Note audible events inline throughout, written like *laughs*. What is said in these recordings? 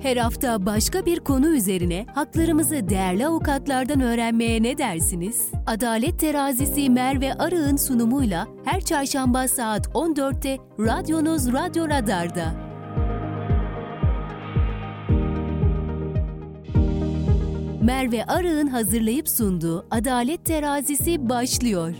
Her hafta başka bir konu üzerine haklarımızı değerli avukatlardan öğrenmeye ne dersiniz? Adalet Terazisi Merve Arı'nın sunumuyla her çarşamba saat 14'te radyonuz Radyo Radar'da. Merve Arı'nın hazırlayıp sunduğu Adalet Terazisi başlıyor.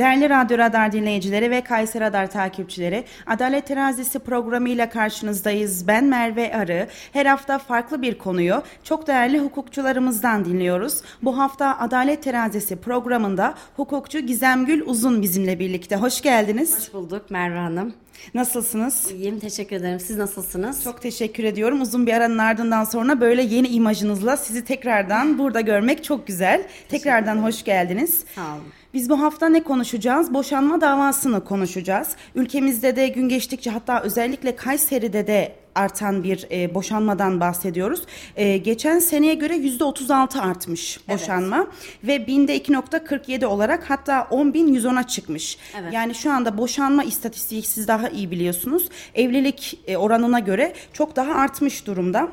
Değerli Radyo Radar dinleyicileri ve Kayser Radar takipçileri, Adalet Terazisi programıyla karşınızdayız. Ben Merve Arı. Her hafta farklı bir konuyu çok değerli hukukçularımızdan dinliyoruz. Bu hafta Adalet Terazisi programında hukukçu Gizemgül Uzun bizimle birlikte. Hoş geldiniz. Hoş bulduk Merve Hanım. Nasılsınız? İyiyim, teşekkür ederim. Siz nasılsınız? Çok teşekkür ediyorum. Uzun bir aranın ardından sonra böyle yeni imajınızla sizi tekrardan burada görmek çok güzel. Tekrardan hoş geldiniz. Sağ olun. Biz bu hafta ne konuşacağız? Boşanma davasını konuşacağız. Ülkemizde de gün geçtikçe hatta özellikle Kayseri'de de artan bir e, boşanmadan bahsediyoruz. E, geçen seneye göre yüzde 36 artmış boşanma evet. ve binde 2.47 olarak hatta 10.110'a çıkmış. Evet. Yani şu anda boşanma istatistiği siz daha iyi biliyorsunuz. Evlilik e, oranına göre çok daha artmış durumda.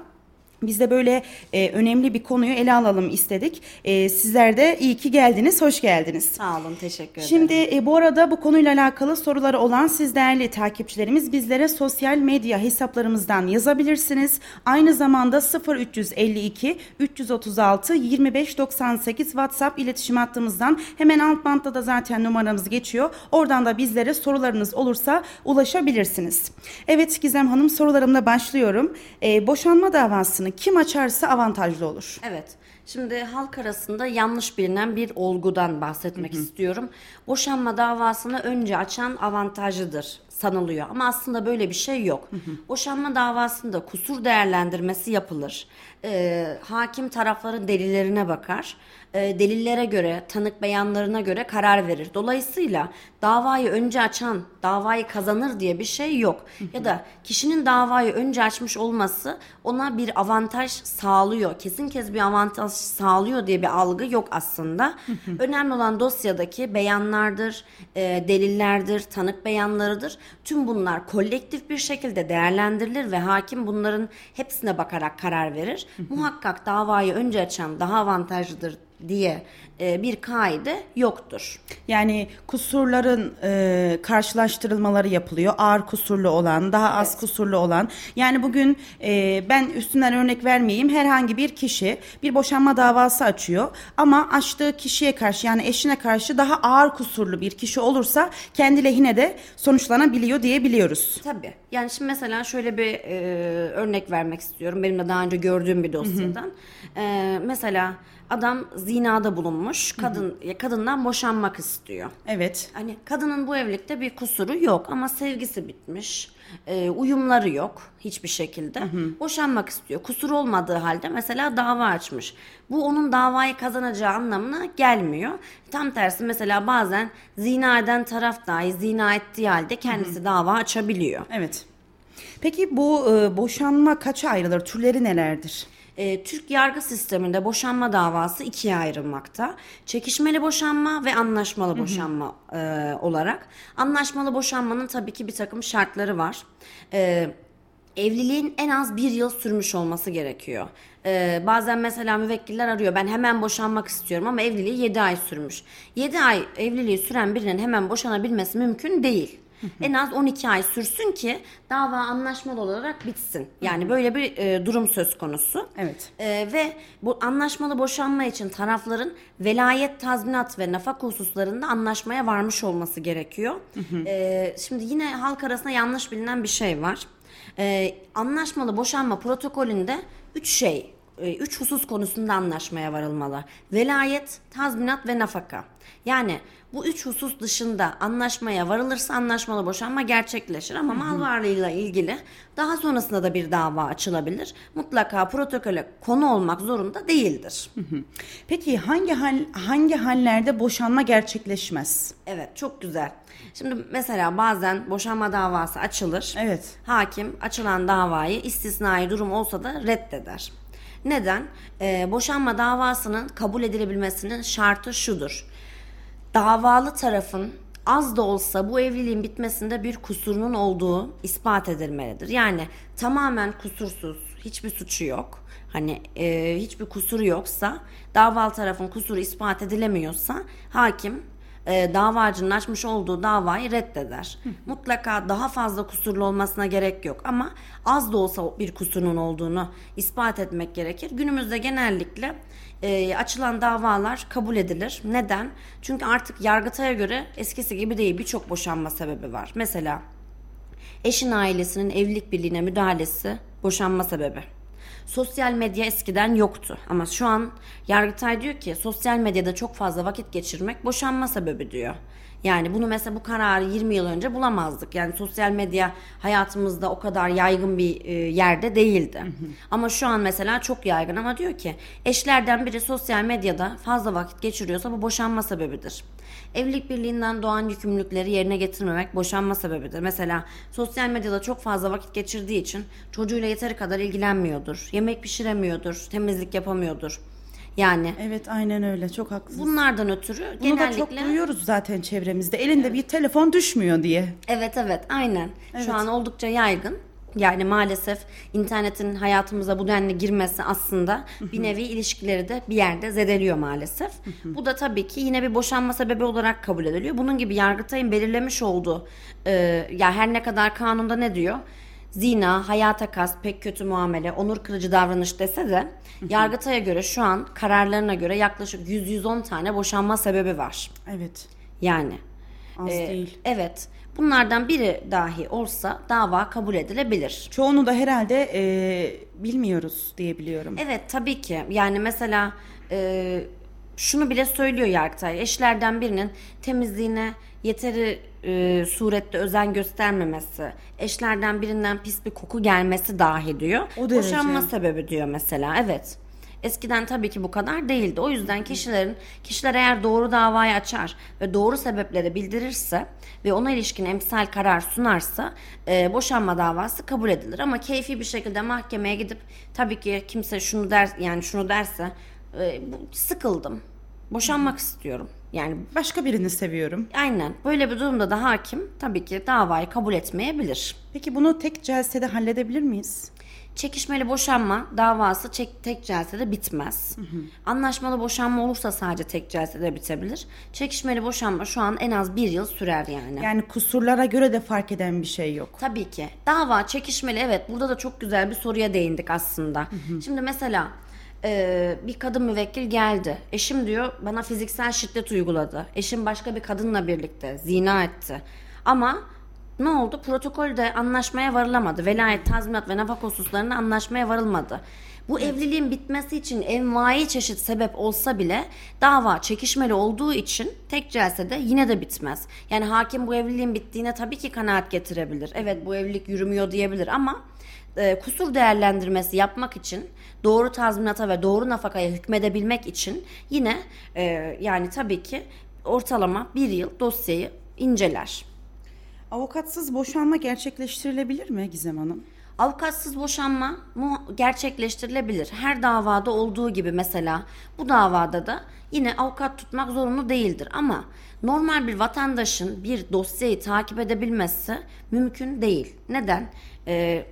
Biz de böyle e, önemli bir konuyu ele alalım istedik. E, sizler de iyi ki geldiniz, hoş geldiniz. Sağ olun, teşekkür ederim. Şimdi e, bu arada bu konuyla alakalı soruları olan siz değerli takipçilerimiz bizlere sosyal medya hesaplarımızdan yazabilirsiniz. Aynı zamanda 0352 336 2598 WhatsApp iletişim hattımızdan hemen alt bantta da zaten numaramız geçiyor. Oradan da bizlere sorularınız olursa ulaşabilirsiniz. Evet Gizem Hanım sorularımla başlıyorum. E, boşanma davasını davasını kim açarsa avantajlı olur. Evet. Şimdi halk arasında yanlış bilinen bir olgudan bahsetmek hı hı. istiyorum. Boşanma davasını önce açan avantajlıdır sanılıyor ama aslında böyle bir şey yok. Hı hı. Boşanma davasında kusur değerlendirmesi yapılır. Ee, hakim tarafların delillerine bakar e, delillere göre, tanık beyanlarına göre karar verir. Dolayısıyla davayı önce açan davayı kazanır diye bir şey yok. ya da kişinin davayı önce açmış olması ona bir avantaj sağlıyor. Kesin kez bir avantaj sağlıyor diye bir algı yok aslında. Önemli olan dosyadaki beyanlardır, e, delillerdir, tanık beyanlarıdır. Tüm bunlar kolektif bir şekilde değerlendirilir ve hakim bunların hepsine bakarak karar verir. Muhakkak davayı önce açan daha avantajlıdır diye e, bir kaide yoktur. Yani kusurların e, karşılaştırılmaları yapılıyor. Ağır kusurlu olan, daha az evet. kusurlu olan. Yani bugün e, ben üstünden örnek vermeyeyim. Herhangi bir kişi bir boşanma davası açıyor ama açtığı kişiye karşı yani eşine karşı daha ağır kusurlu bir kişi olursa kendi lehine de sonuçlanabiliyor diyebiliyoruz. Tabii. Yani şimdi mesela şöyle bir e, örnek vermek istiyorum. Benim de daha önce gördüğüm bir dosyadan. Hı hı. E, mesela adam zinada bulunmuş. Kadın hı. kadından boşanmak istiyor. Evet. Hani kadının bu evlilikte bir kusuru yok ama sevgisi bitmiş. E, uyumları yok hiçbir şekilde. Boşanmak istiyor. Kusur olmadığı halde mesela dava açmış. Bu onun davayı kazanacağı anlamına gelmiyor. Tam tersi mesela bazen zina eden taraf dahi zina ettiği halde kendisi dava açabiliyor. Evet. Peki bu e, boşanma kaça ayrılır? Türleri nelerdir? E, Türk yargı sisteminde boşanma davası ikiye ayrılmakta. Çekişmeli boşanma ve anlaşmalı boşanma E, olarak. Anlaşmalı boşanmanın tabii ki bir takım şartları var. E, evliliğin en az bir yıl sürmüş olması gerekiyor. Ee, bazen mesela müvekkiller arıyor ben hemen boşanmak istiyorum ama evliliği 7 ay sürmüş. 7 ay evliliği süren birinin hemen boşanabilmesi mümkün değil en az 12 ay sürsün ki dava anlaşmalı olarak bitsin. Yani böyle bir e, durum söz konusu. Evet. E, ve bu anlaşmalı boşanma için tarafların velayet tazminat ve nafaka hususlarında anlaşmaya varmış olması gerekiyor. E, şimdi yine halk arasında yanlış bilinen bir şey var. E, anlaşmalı boşanma protokolünde 3 şey e, üç husus konusunda anlaşmaya varılmalı. Velayet, tazminat ve nafaka. Yani bu üç husus dışında anlaşmaya varılırsa anlaşmalı boşanma gerçekleşir ama mal varlığıyla ilgili daha sonrasında da bir dava açılabilir. Mutlaka protokole konu olmak zorunda değildir. Peki hangi hal, hangi hallerde boşanma gerçekleşmez? Evet çok güzel. Şimdi mesela bazen boşanma davası açılır. Evet. Hakim açılan davayı istisnai durum olsa da reddeder. Neden? Ee, boşanma davasının kabul edilebilmesinin şartı şudur davalı tarafın az da olsa bu evliliğin bitmesinde bir kusurunun olduğu ispat edilmelidir. Yani tamamen kusursuz, hiçbir suçu yok. Hani e, hiçbir kusuru yoksa, davalı tarafın kusuru ispat edilemiyorsa hakim e, davacının açmış olduğu davayı reddeder. Mutlaka daha fazla kusurlu olmasına gerek yok ama az da olsa bir kusurun olduğunu ispat etmek gerekir. Günümüzde genellikle e, açılan davalar kabul edilir. Neden? Çünkü artık yargıtaya göre eskisi gibi değil birçok boşanma sebebi var. Mesela eşin ailesinin evlilik birliğine müdahalesi boşanma sebebi. Sosyal medya eskiden yoktu ama şu an Yargıtay diyor ki sosyal medyada çok fazla vakit geçirmek boşanma sebebi diyor. Yani bunu mesela bu kararı 20 yıl önce bulamazdık. Yani sosyal medya hayatımızda o kadar yaygın bir e, yerde değildi. Ama şu an mesela çok yaygın ama diyor ki eşlerden biri sosyal medyada fazla vakit geçiriyorsa bu boşanma sebebidir. Evlilik birliğinden doğan yükümlülükleri yerine getirmemek boşanma sebebidir. Mesela sosyal medyada çok fazla vakit geçirdiği için çocuğuyla yeteri kadar ilgilenmiyordur. Yemek pişiremiyordur, temizlik yapamıyordur. Yani Evet aynen öyle çok haklısınız. bunlardan ötürü Bunu genellikle da çok duyuyoruz zaten çevremizde. Elinde bir telefon düşmüyor diye. Evet evet aynen. Evet. Şu an oldukça yaygın. Yani maalesef internetin hayatımıza bu denli girmesi aslında bir nevi ilişkileri de bir yerde zedeliyor maalesef. bu da tabii ki yine bir boşanma sebebi olarak kabul ediliyor. Bunun gibi Yargıtay'ın belirlemiş olduğu e, ya her ne kadar kanunda ne diyor? Zina, hayata kast, pek kötü muamele, onur kırıcı davranış dese de Yargıtay'a göre şu an kararlarına göre yaklaşık 100-110 tane boşanma sebebi var. Evet. Yani. Az Ee, değil. Evet. Bunlardan biri dahi olsa dava kabul edilebilir. Çoğunu da herhalde e, bilmiyoruz diye biliyorum. Evet tabii ki. Yani mesela e, şunu bile söylüyor Yargıtay. Eşlerden birinin temizliğine yeteri e, surette özen göstermemesi, eşlerden birinden pis bir koku gelmesi dahi diyor. O derece. Boşanma sebebi diyor mesela. Evet. Eskiden tabii ki bu kadar değildi. O yüzden kişilerin kişiler eğer doğru davayı açar ve doğru sebepleri bildirirse ve ona ilişkin emsal karar sunarsa e, boşanma davası kabul edilir. Ama keyfi bir şekilde mahkemeye gidip tabii ki kimse şunu der yani şunu derse e, bu- sıkıldım. Boşanmak istiyorum. Yani Başka birini seviyorum. aynen böyle bir durumda da hakim tabii ki davayı kabul etmeyebilir. Peki bunu tek celsede halledebilir miyiz? Çekişmeli boşanma davası çek, tek celsede bitmez. Anlaşmalı boşanma olursa sadece tek celsede bitebilir. Çekişmeli boşanma şu an en az bir yıl sürer yani. Yani kusurlara göre de fark eden bir şey yok. Tabii ki. Dava çekişmeli evet burada da çok güzel bir soruya değindik aslında. Şimdi mesela e, bir kadın müvekkil geldi. Eşim diyor bana fiziksel şiddet uyguladı. Eşim başka bir kadınla birlikte zina etti. Ama ne oldu? Protokolde anlaşmaya varılamadı. Velayet, tazminat ve nafaka hususlarında anlaşmaya varılmadı. Bu evliliğin bitmesi için envai çeşit sebep olsa bile dava çekişmeli olduğu için tek celsede yine de bitmez. Yani hakim bu evliliğin bittiğine tabii ki kanaat getirebilir. Evet bu evlilik yürümüyor diyebilir ama e, kusur değerlendirmesi yapmak için doğru tazminata ve doğru nafakaya hükmedebilmek için yine e, yani tabii ki ortalama bir yıl dosyayı inceler. Avukatsız boşanma gerçekleştirilebilir mi Gizem Hanım? Avukatsız boşanma gerçekleştirilebilir. Her davada olduğu gibi mesela bu davada da yine avukat tutmak zorunlu değildir ama normal bir vatandaşın bir dosyayı takip edebilmesi mümkün değil. Neden? Ee,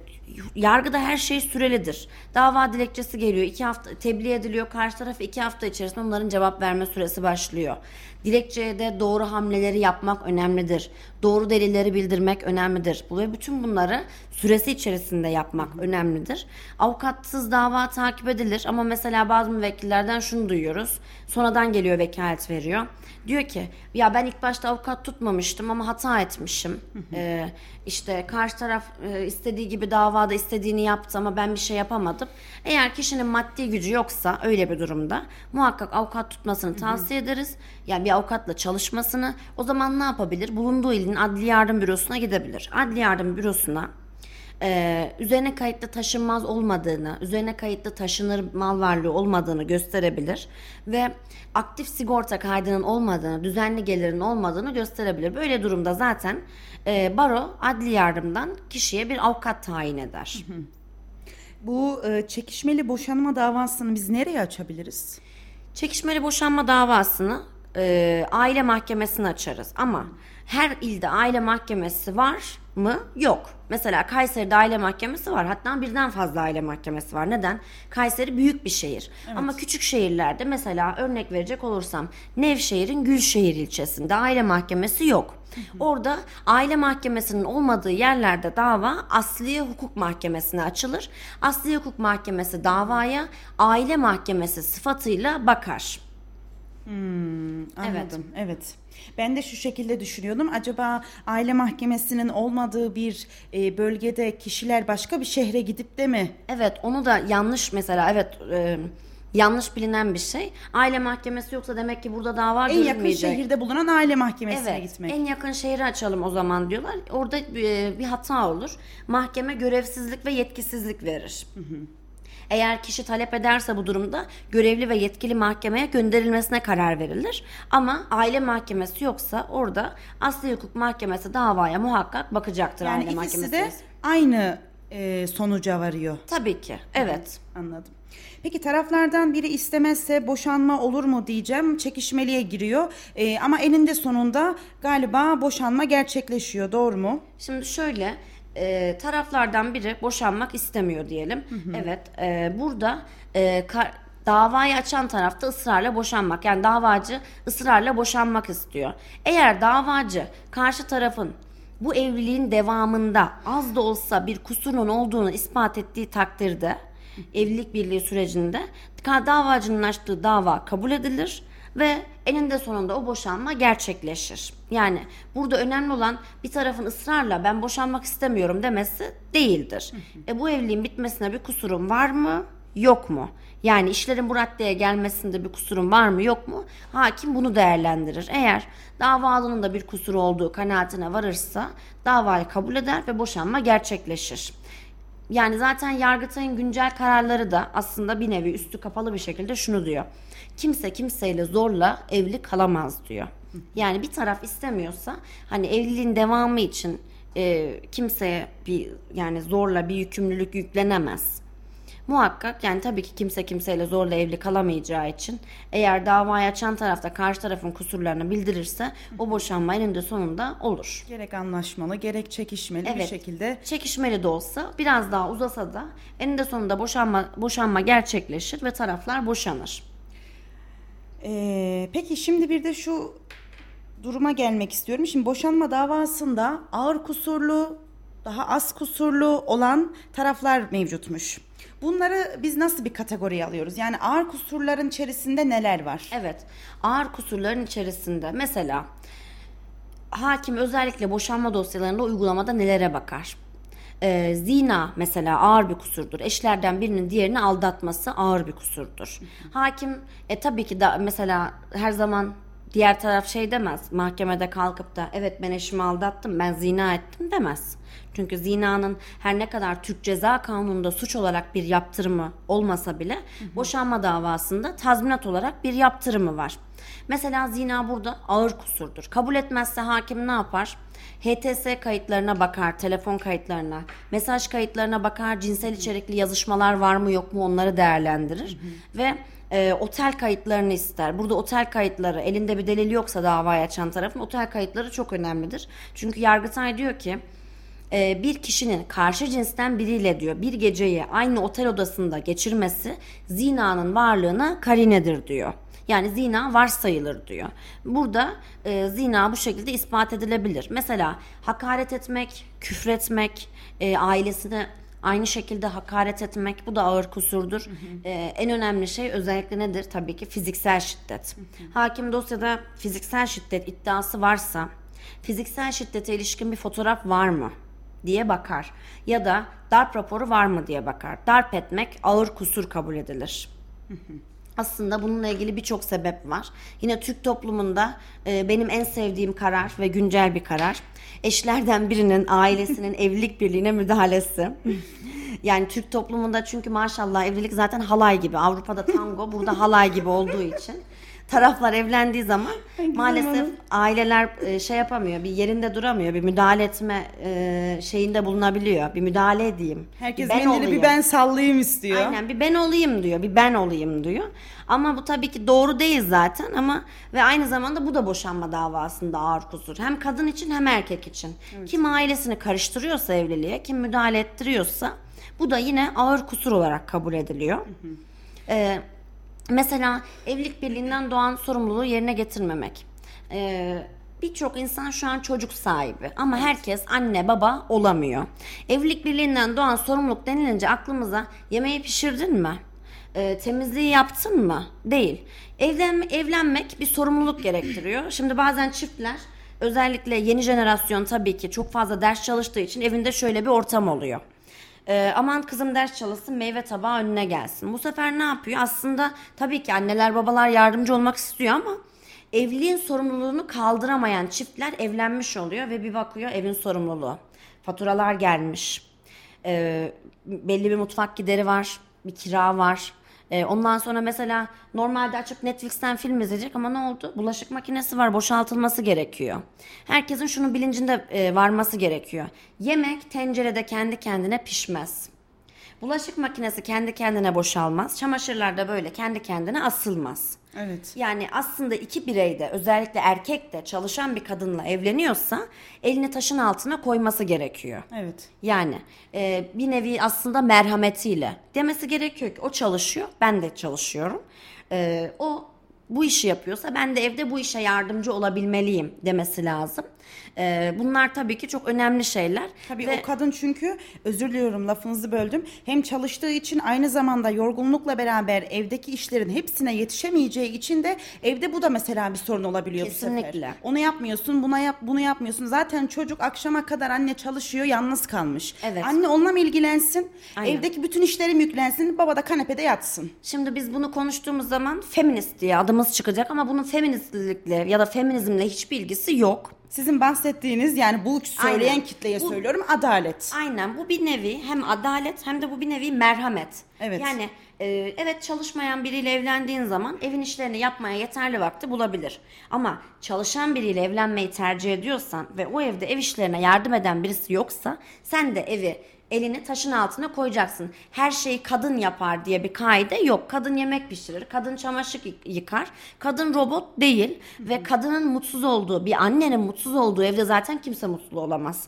yargıda her şey sürelidir. Dava dilekçesi geliyor, iki hafta tebliğ ediliyor, karşı taraf iki hafta içerisinde onların cevap verme süresi başlıyor. Dilekçeye de doğru hamleleri yapmak önemlidir. Doğru delilleri bildirmek önemlidir. Ve bütün bunları süresi içerisinde yapmak önemlidir. Avukatsız dava takip edilir ama mesela bazı müvekkillerden şunu duyuyoruz. Sonradan geliyor vekalet veriyor. Diyor ki ya ben ilk başta avukat tutmamıştım ama hata etmişim. Ee, işte karşı taraf e, istediği gibi davada istediğini yaptı ama ben bir şey yapamadım. Eğer kişinin maddi gücü yoksa öyle bir durumda muhakkak avukat tutmasını tavsiye ederiz. Yani bir avukatla çalışmasını. O zaman ne yapabilir? Bulunduğu ilin adli yardım bürosuna gidebilir. Adli yardım bürosuna e, üzerine kayıtlı taşınmaz olmadığını, üzerine kayıtlı taşınır mal varlığı olmadığını gösterebilir ve aktif sigorta kaydının olmadığını, düzenli gelirin olmadığını gösterebilir. Böyle durumda zaten e, baro adli yardımdan kişiye bir avukat tayin eder. Bu e, çekişmeli boşanma davasını biz nereye açabiliriz? Çekişmeli boşanma davasını e, aile mahkemesine açarız ama Her ilde aile mahkemesi var mı? Yok. Mesela Kayseri'de aile mahkemesi var. Hatta birden fazla aile mahkemesi var. Neden? Kayseri büyük bir şehir. Ama küçük şehirlerde mesela örnek verecek olursam Nevşehir'in Gülşehir ilçesinde aile mahkemesi yok. Orada aile mahkemesinin olmadığı yerlerde dava Asliye Hukuk Mahkemesi'ne açılır. Asliye Hukuk Mahkemesi davaya aile mahkemesi sıfatıyla bakar. Anladım. Evet. Ben de şu şekilde düşünüyordum. Acaba aile mahkemesinin olmadığı bir e, bölgede kişiler başka bir şehre gidip de mi? Evet onu da yanlış mesela evet e, yanlış bilinen bir şey. Aile mahkemesi yoksa demek ki burada dava En yakın görülmeyecek. şehirde bulunan aile mahkemesine Evet, gitmek. en yakın şehri açalım o zaman diyorlar. Orada bir, bir hata olur. Mahkeme görevsizlik ve yetkisizlik verir. Eğer kişi talep ederse bu durumda görevli ve yetkili mahkemeye gönderilmesine karar verilir. Ama aile mahkemesi yoksa orada asli hukuk mahkemesi davaya muhakkak bakacaktır yani aile ikisi mahkemesi. de aynı e, sonuca varıyor. Tabii ki. Evet. Anladım. Peki taraflardan biri istemezse boşanma olur mu diyeceğim. Çekişmeliye giriyor. E, ama eninde sonunda galiba boşanma gerçekleşiyor. Doğru mu? Şimdi şöyle e, taraflardan biri boşanmak istemiyor diyelim. Evet e, burada e, kar- davayı açan tarafta ısrarla boşanmak yani davacı ısrarla boşanmak istiyor. Eğer davacı karşı tarafın bu evliliğin devamında az da olsa bir kusurun olduğunu ispat ettiği takdirde evlilik birliği sürecinde davacının açtığı dava kabul edilir ve eninde sonunda o boşanma gerçekleşir. Yani burada önemli olan bir tarafın ısrarla ben boşanmak istemiyorum demesi değildir. E bu evliliğin bitmesine bir kusurum var mı? Yok mu? Yani işlerin bu raddeye gelmesinde bir kusurum var mı yok mu? Hakim bunu değerlendirir. Eğer davalının da bir kusuru olduğu kanaatine varırsa davayı kabul eder ve boşanma gerçekleşir. Yani zaten Yargıtay'ın güncel kararları da aslında bir nevi üstü kapalı bir şekilde şunu diyor. Kimse kimseyle zorla evli kalamaz diyor. Yani bir taraf istemiyorsa hani evliliğin devamı için e, kimseye bir yani zorla bir yükümlülük yüklenemez. Muhakkak yani tabii ki kimse kimseyle zorla evli kalamayacağı için eğer davayı açan tarafta karşı tarafın kusurlarını bildirirse o boşanma eninde sonunda olur. Gerek anlaşmalı gerek çekişmeli bir Evet. şekilde. Çekişmeli de olsa biraz daha uzasa da eninde sonunda boşanma boşanma gerçekleşir ve taraflar boşanır. Ee, peki şimdi bir de şu duruma gelmek istiyorum. Şimdi boşanma davasında ağır kusurlu, daha az kusurlu olan taraflar mevcutmuş. Bunları biz nasıl bir kategoriye alıyoruz? Yani ağır kusurların içerisinde neler var? Evet. Ağır kusurların içerisinde mesela hakim özellikle boşanma dosyalarında uygulamada nelere bakar? Ee, zina mesela ağır bir kusurdur. Eşlerden birinin diğerini aldatması ağır bir kusurdur. Hakim e, tabii ki da mesela her zaman diğer taraf şey demez. Mahkemede kalkıp da evet ben eşimi aldattım ben zina ettim demez. Çünkü zinanın her ne kadar Türk Ceza Kanunu'nda suç olarak bir yaptırımı olmasa bile boşanma davasında tazminat olarak bir yaptırımı var. Mesela zina burada ağır kusurdur. Kabul etmezse hakim ne yapar? HTS kayıtlarına bakar, telefon kayıtlarına, mesaj kayıtlarına bakar, cinsel içerikli yazışmalar var mı yok mu onları değerlendirir ve e, otel kayıtlarını ister. Burada otel kayıtları elinde bir delil yoksa davayı açan tarafın otel kayıtları çok önemlidir. Çünkü Yargıtay diyor ki e, bir kişinin karşı cinsten biriyle diyor bir geceyi aynı otel odasında geçirmesi zinanın varlığına karinedir diyor. Yani zina varsayılır diyor. Burada e, zina bu şekilde ispat edilebilir. Mesela hakaret etmek, küfretmek, e, ailesine aynı şekilde hakaret etmek bu da ağır kusurdur. E, en önemli şey özellikle nedir? Tabii ki fiziksel şiddet. Hakim dosyada fiziksel şiddet iddiası varsa fiziksel şiddete ilişkin bir fotoğraf var mı? diye bakar. Ya da darp raporu var mı diye bakar. Darp etmek ağır kusur kabul edilir. Aslında bununla ilgili birçok sebep var. Yine Türk toplumunda e, benim en sevdiğim karar ve güncel bir karar. Eşlerden birinin ailesinin *laughs* evlilik birliğine müdahalesi. Yani Türk toplumunda çünkü maşallah evlilik zaten halay gibi. Avrupa'da tango, burada halay gibi olduğu için taraflar evlendiği zaman Ay, maalesef aileler e, şey yapamıyor, bir yerinde duramıyor, bir müdahale etme e, şeyinde bulunabiliyor. Bir müdahale edeyim. Herkes bir ben mendili bir olayım. ben sallayayım istiyor. Aynen bir ben olayım diyor, bir ben olayım diyor. Ama bu tabii ki doğru değil zaten ama ve aynı zamanda bu da boşanma davasında ağır kusur. Hem kadın için hem erkek için. Kim ailesini karıştırıyorsa evliliğe, kim müdahale ettiriyorsa bu da yine ağır kusur olarak kabul ediliyor. Ee, mesela evlilik birliğinden doğan sorumluluğu yerine getirmemek. Ee, Birçok insan şu an çocuk sahibi ama herkes anne baba olamıyor. Evlilik birliğinden doğan sorumluluk denilince aklımıza yemeği pişirdin mi? Ee, temizliği yaptın mı? Değil. Evlen, evlenmek bir sorumluluk gerektiriyor. Şimdi bazen çiftler özellikle yeni jenerasyon tabii ki çok fazla ders çalıştığı için evinde şöyle bir ortam oluyor. Ee, aman kızım ders çalışsın meyve tabağı önüne gelsin. Bu sefer ne yapıyor? Aslında tabii ki anneler babalar yardımcı olmak istiyor ama evliliğin sorumluluğunu kaldıramayan çiftler evlenmiş oluyor ve bir bakıyor evin sorumluluğu. Faturalar gelmiş. Ee, belli bir mutfak gideri var. Bir kira var. Ee, ondan sonra mesela normalde açıp Netflix'ten film izleyecek ama ne oldu? Bulaşık makinesi var boşaltılması gerekiyor. Herkesin şunun bilincinde e, varması gerekiyor. Yemek tencerede kendi kendine pişmez. Bulaşık makinesi kendi kendine boşalmaz. Çamaşırlar da böyle kendi kendine asılmaz. Evet. Yani aslında iki birey de özellikle erkek de çalışan bir kadınla evleniyorsa elini taşın altına koyması gerekiyor. Evet. Yani e, bir nevi aslında merhametiyle demesi gerekiyor ki o çalışıyor ben de çalışıyorum. E, o bu işi yapıyorsa ben de evde bu işe yardımcı olabilmeliyim demesi lazım. E, bunlar tabii ki çok önemli şeyler. Tabii Ve- o kadın çünkü özür diliyorum lafınızı böldüm. Hem çalıştığı için aynı zamanda yorgunlukla beraber evdeki işlerin hepsine yetişemeyeceği için de evde bu da mesela bir sorun olabiliyor bu Kesinlikle. sefer. Onu yapmıyorsun, buna yap, bunu yapmıyorsun. Zaten çocuk akşama kadar anne çalışıyor, yalnız kalmış. Evet. Anne onunla mı ilgilensin? Aynen. Evdeki bütün işlerim yüklensin, baba da kanepede yatsın. Şimdi biz bunu konuştuğumuz zaman feminist diye adımız çıkacak ama bunun feministlikle ya da feminizmle hiçbir ilgisi yok. Sizin bahsettiğiniz yani bu söyleyen Aynen. kitleye Bu- söylüyorum adalet. Aynen bu bir nevi hem adalet hem de bu bir nevi merhamet. Evet. Yani e, evet çalışmayan biriyle evlendiğin zaman evin işlerini yapmaya yeterli vakti bulabilir. Ama çalışan biriyle evlenmeyi tercih ediyorsan ve o evde ev işlerine yardım eden birisi yoksa sen de evi elini taşın altına koyacaksın. Her şeyi kadın yapar diye bir kaide yok. Kadın yemek pişirir, kadın çamaşır yı- yıkar. Kadın robot değil ve kadının mutsuz olduğu, bir annenin mutsuz olduğu evde zaten kimse mutlu olamaz.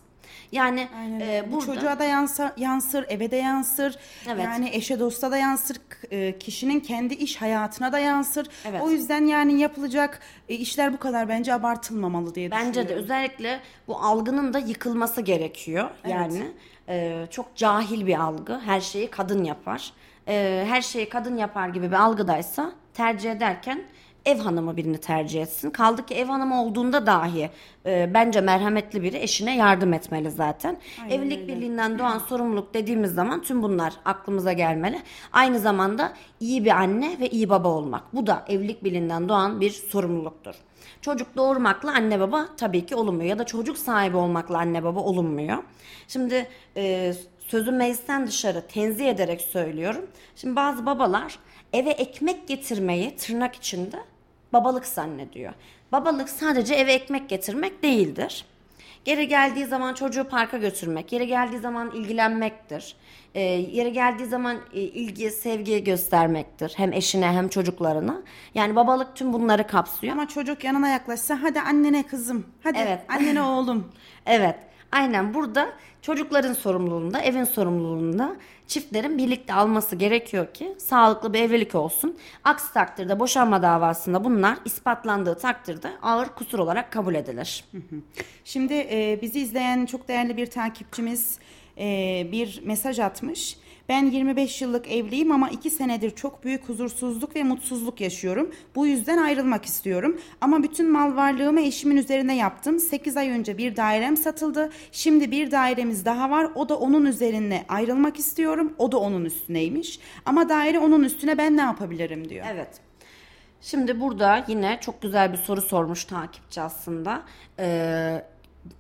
Yani Aynen e, öyle. Bu burada çocuğa da yansa, yansır, eve de yansır. Evet. Yani eşe dosta da yansır, e, kişinin kendi iş hayatına da yansır. Evet. O yüzden yani yapılacak e, işler bu kadar bence abartılmamalı diye Bence de düşünüyorum. özellikle bu algının da yıkılması gerekiyor. Yani e, çok cahil bir algı. Her şeyi kadın yapar. E, her şeyi kadın yapar gibi bir algıdaysa tercih ederken ev hanımı birini tercih etsin. Kaldı ki ev hanımı olduğunda dahi e, bence merhametli biri eşine yardım etmeli zaten. Evlilik birliğinden doğan sorumluluk dediğimiz zaman tüm bunlar aklımıza gelmeli. Aynı zamanda iyi bir anne ve iyi baba olmak. Bu da evlilik birliğinden doğan bir sorumluluktur. Çocuk doğurmakla anne baba tabii ki olunmuyor ya da çocuk sahibi olmakla anne baba olunmuyor. Şimdi e, sözü meclisten dışarı tenzih ederek söylüyorum. Şimdi bazı babalar eve ekmek getirmeyi tırnak içinde babalık zannediyor. Babalık sadece eve ekmek getirmek değildir. Geri geldiği zaman çocuğu parka götürmek, yeri geldiği zaman ilgilenmektir. Ee, yeri geldiği zaman e, ilgi, sevgi göstermektir. Hem eşine hem çocuklarına. Yani babalık tüm bunları kapsıyor. Ama çocuk yanına yaklaşsa hadi annene kızım, hadi Evet. annene oğlum. *laughs* Evet. Aynen burada çocukların sorumluluğunda, evin sorumluluğunda çiftlerin birlikte alması gerekiyor ki sağlıklı bir evlilik olsun. Aksi takdirde boşanma davasında bunlar ispatlandığı takdirde ağır kusur olarak kabul edilir. Şimdi e, bizi izleyen çok değerli bir takipçimiz e, bir mesaj atmış. Ben 25 yıllık evliyim ama 2 senedir çok büyük huzursuzluk ve mutsuzluk yaşıyorum. Bu yüzden ayrılmak istiyorum. Ama bütün mal varlığımı eşimin üzerine yaptım. 8 ay önce bir dairem satıldı. Şimdi bir dairemiz daha var. O da onun üzerine ayrılmak istiyorum. O da onun üstüneymiş. Ama daire onun üstüne ben ne yapabilirim diyor. Evet. Şimdi burada yine çok güzel bir soru sormuş takipçi aslında. Ee,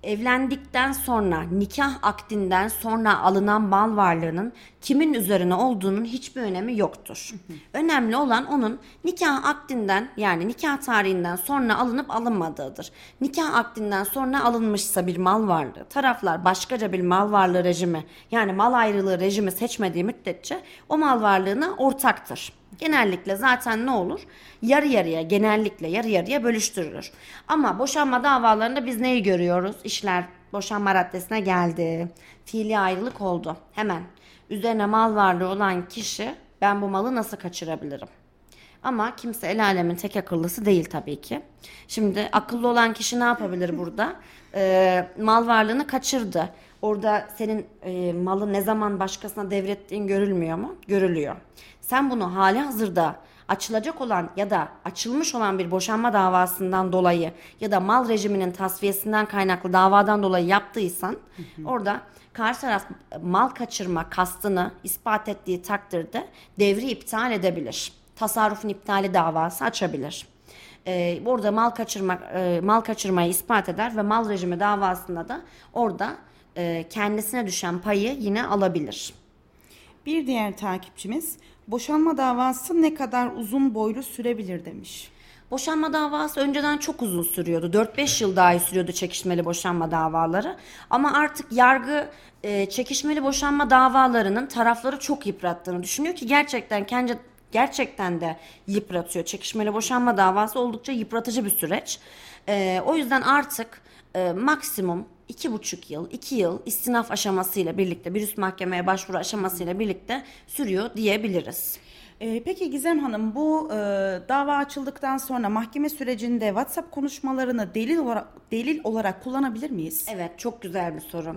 evlendikten sonra nikah akdinden sonra alınan mal varlığının kimin üzerine olduğunun hiçbir önemi yoktur. Önemli olan onun nikah akdinden yani nikah tarihinden sonra alınıp alınmadığıdır. Nikah akdinden sonra alınmışsa bir mal varlığı taraflar başkaca bir mal varlığı rejimi yani mal ayrılığı rejimi seçmediği müddetçe o mal varlığına ortaktır. Genellikle zaten ne olur? Yarı yarıya genellikle yarı yarıya bölüştürülür. Ama boşanma davalarında biz neyi görüyoruz? İşler boşanma raddesine geldi. Fiili ayrılık oldu. Hemen üzerine mal varlığı olan kişi ben bu malı nasıl kaçırabilirim? Ama kimse el alemin tek akıllısı değil tabii ki. Şimdi akıllı olan kişi ne yapabilir burada? *laughs* Ee, mal varlığını kaçırdı. Orada senin e, malı ne zaman başkasına devrettiğin görülmüyor mu? Görülüyor. Sen bunu hali hazırda açılacak olan ya da açılmış olan bir boşanma davasından dolayı ya da mal rejiminin tasfiyesinden kaynaklı davadan dolayı yaptıysan orada karşı taraf mal kaçırma kastını ispat ettiği takdirde devri iptal edebilir. Tasarrufun iptali davası açabilir. Ee, orada mal kaçırma e, mal kaçırmayı ispat eder ve mal rejimi davasında da orada e, kendisine düşen payı yine alabilir. Bir diğer takipçimiz boşanma davası ne kadar uzun boylu sürebilir demiş. Boşanma davası önceden çok uzun sürüyordu. 4-5 yıl dahi sürüyordu çekişmeli boşanma davaları. Ama artık yargı e, çekişmeli boşanma davalarının tarafları çok yıprattığını düşünüyor ki gerçekten kendi gerçekten de yıpratıyor. Çekişmeli boşanma davası oldukça yıpratıcı bir süreç. E, o yüzden artık e, maksimum iki buçuk yıl, iki yıl istinaf aşamasıyla birlikte bir üst mahkemeye başvuru aşamasıyla birlikte sürüyor diyebiliriz. Ee, peki Gizem Hanım bu e, dava açıldıktan sonra mahkeme sürecinde WhatsApp konuşmalarını delil olarak delil olarak kullanabilir miyiz? Evet çok güzel bir soru.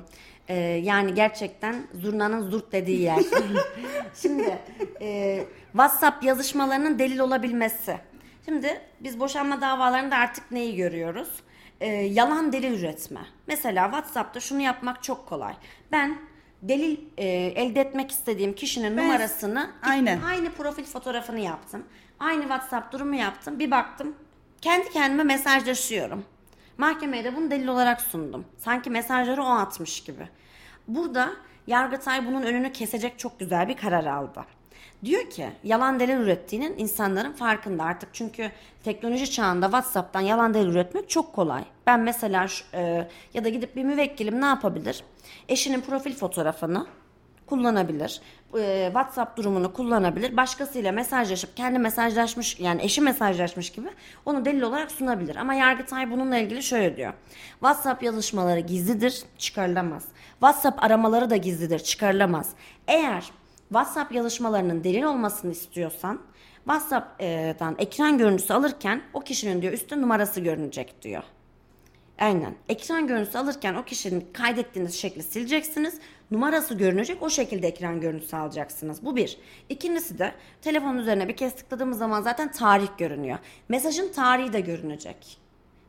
Ee, yani gerçekten zurnanın zurt dediği yer. *laughs* Şimdi e, WhatsApp yazışmalarının delil olabilmesi. Şimdi biz boşanma davalarında artık neyi görüyoruz? Ee, yalan delil üretme. Mesela WhatsApp'ta şunu yapmak çok kolay. Ben delil e, elde etmek istediğim kişinin Ben- numarasını Aynen. aynı profil fotoğrafını yaptım. Aynı WhatsApp durumu yaptım. Bir baktım kendi kendime mesajlaşıyorum. Mahkemeye de bunu delil olarak sundum. Sanki mesajları o atmış gibi. Burada Yargıtay bunun önünü kesecek çok güzel bir karar aldı. Diyor ki yalan delil ürettiğinin insanların farkında artık çünkü teknoloji çağında WhatsApp'tan yalan delil üretmek çok kolay. Ben mesela e, ya da gidip bir müvekkilim ne yapabilir? Eşinin profil fotoğrafını kullanabilir. e, WhatsApp durumunu kullanabilir. Başkasıyla mesajlaşıp kendi mesajlaşmış yani eşi mesajlaşmış gibi onu delil olarak sunabilir. Ama Yargıtay bununla ilgili şöyle diyor. WhatsApp yazışmaları gizlidir, çıkarılamaz. WhatsApp aramaları da gizlidir, çıkarılamaz. Eğer WhatsApp yazışmalarının delil olmasını istiyorsan WhatsApp'tan ekran görüntüsü alırken o kişinin diyor üstte numarası görünecek diyor. Aynen. Ekran görüntüsü alırken o kişinin kaydettiğiniz şekli sileceksiniz. Numarası görünecek. O şekilde ekran görüntüsü alacaksınız. Bu bir. İkincisi de telefonun üzerine bir kez tıkladığımız zaman zaten tarih görünüyor. Mesajın tarihi de görünecek.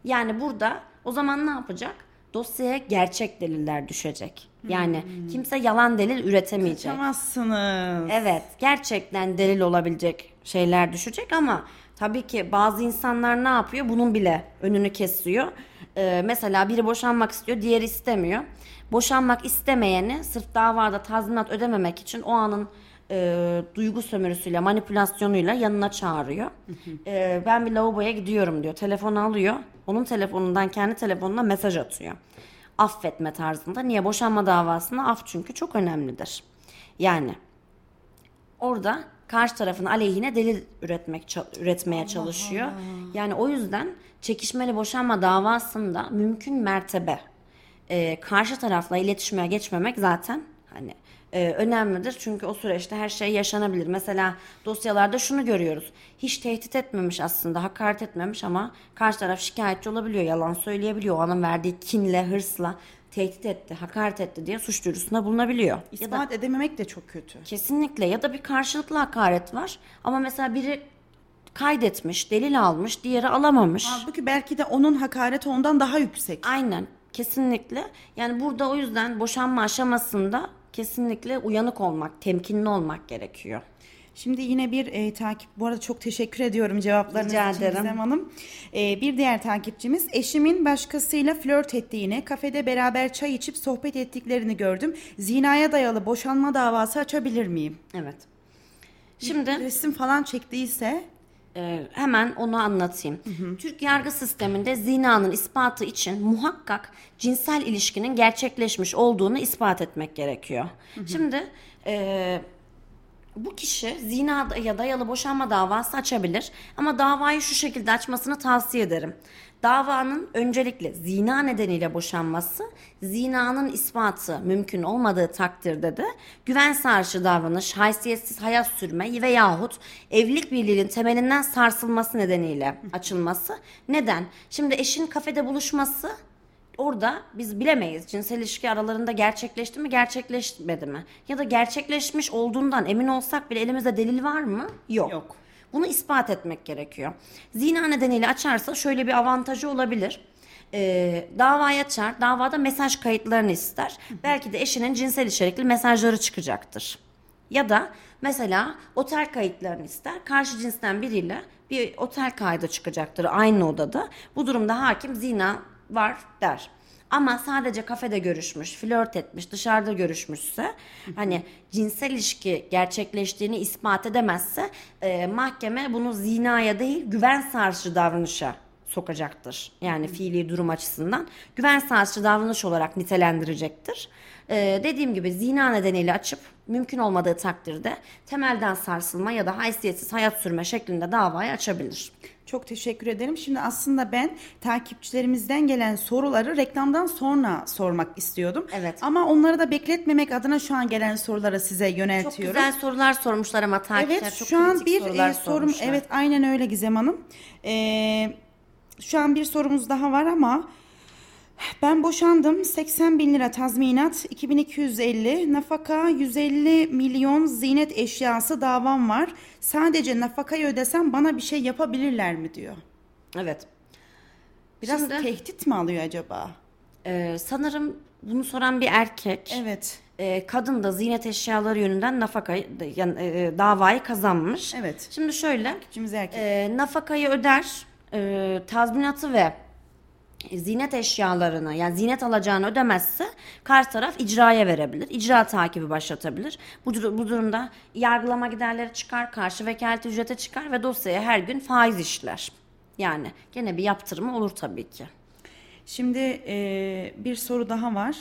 Yani burada o zaman ne yapacak? Dosyaya gerçek deliller düşecek. Yani kimse yalan delil üretemeyecek. Kaçamazsınız. Evet, gerçekten delil olabilecek şeyler düşecek ama tabii ki bazı insanlar ne yapıyor? Bunun bile önünü kesiyor. Ee, mesela biri boşanmak istiyor, diğeri istemiyor. Boşanmak istemeyeni sırf davada tazminat ödememek için o anın e, duygu sömürüsüyle, manipülasyonuyla yanına çağırıyor. Ee, ben bir lavaboya gidiyorum diyor. Telefonu alıyor. Onun telefonundan kendi telefonuna mesaj atıyor. Affetme tarzında. Niye? Boşanma davasında af çünkü çok önemlidir. Yani orada karşı tarafın aleyhine delil üretmek üretmeye çalışıyor. Yani o yüzden çekişmeli boşanma davasında mümkün mertebe e, karşı tarafla iletişime geçmemek zaten hani e, önemlidir. Çünkü o süreçte her şey yaşanabilir. Mesela dosyalarda şunu görüyoruz. Hiç tehdit etmemiş aslında, hakaret etmemiş ama karşı taraf şikayetçi olabiliyor, yalan söyleyebiliyor. O anın verdiği kinle, hırsla tehdit etti, hakaret etti diye suç duyurusunda bulunabiliyor. Ya da İspat edememek de çok kötü. Kesinlikle ya da bir karşılıklı hakaret var ama mesela biri kaydetmiş, delil almış, diğeri alamamış. Halbuki belki de onun hakareti ondan daha yüksek. Aynen kesinlikle. Yani burada o yüzden boşanma aşamasında kesinlikle uyanık olmak, temkinli olmak gerekiyor. Şimdi yine bir e, takip, bu arada çok teşekkür ediyorum cevaplarınız Rica için ederim. Gizem Hanım. E, bir diğer takipçimiz, eşimin başkasıyla flört ettiğini, kafede beraber çay içip sohbet ettiklerini gördüm. Zinaya dayalı boşanma davası açabilir miyim? Evet. Şimdi Resim falan çektiyse Ee, hemen onu anlatayım. Türk yargı sisteminde zinanın ispatı için muhakkak cinsel ilişkinin gerçekleşmiş olduğunu ispat etmek gerekiyor. Şimdi e, bu kişi zina ya dayalı boşanma davası açabilir ama davayı şu şekilde açmasını tavsiye ederim. Davanın öncelikle zina nedeniyle boşanması, zinanın ispatı mümkün olmadığı takdirde de güven sarşı davranış, haysiyetsiz hayat sürme veyahut evlilik birliğinin temelinden sarsılması nedeniyle açılması. Neden? Şimdi eşin kafede buluşması Orada biz bilemeyiz cinsel ilişki aralarında gerçekleşti mi gerçekleşmedi mi? Ya da gerçekleşmiş olduğundan emin olsak bile elimizde delil var mı? Yok. Yok. Bunu ispat etmek gerekiyor. Zina nedeniyle açarsa şöyle bir avantajı olabilir. Ee, davayı açar, davada mesaj kayıtlarını ister. Belki de eşinin cinsel içerikli mesajları çıkacaktır. Ya da mesela otel kayıtlarını ister. Karşı cinsten biriyle bir otel kaydı çıkacaktır aynı odada. Bu durumda hakim zina var der. Ama sadece kafede görüşmüş, flört etmiş, dışarıda görüşmüşse hani cinsel ilişki gerçekleştiğini ispat edemezse e, mahkeme bunu zinaya değil güven sarsıcı davranışa sokacaktır. Yani fiili durum açısından güven sarsıcı davranış olarak nitelendirecektir. Ee, dediğim gibi zina nedeniyle açıp mümkün olmadığı takdirde temelden sarsılma ya da haysiyetsiz hayat sürme şeklinde davayı açabilir. Çok teşekkür ederim. Şimdi aslında ben takipçilerimizden gelen soruları reklamdan sonra sormak istiyordum. Evet. Ama onları da bekletmemek adına şu an gelen soruları size Çok yöneltiyorum. güzel sorular sormuşlar ama takipçiler Evet çok şu an bir sorular e, sorum sormuşlar. evet aynen öyle Gizem Hanım. Ee, şu an bir sorumuz daha var ama ben boşandım 80 bin lira tazminat 2250 nafaka 150 milyon zinet eşyası davam var. Sadece nafakayı ödesem bana bir şey yapabilirler mi diyor. Evet. Biraz Şimdi- tehdit mi alıyor acaba? Ee, sanırım bunu soran bir erkek. Evet. Ee, kadın da ziynet eşyaları yönünden nafakayı yani, e, davayı kazanmış. Evet. Şimdi şöyle e, nafakayı öder, e, tazminatı ve zinet eşyalarını yani zinet alacağını ödemezse karşı taraf icraya verebilir. İcra takibi başlatabilir. Bu, bu durumda yargılama giderleri çıkar, karşı vekalet ücrete çıkar ve dosyaya her gün faiz işler. Yani gene bir yaptırımı olur tabii ki. Şimdi e, bir soru daha var.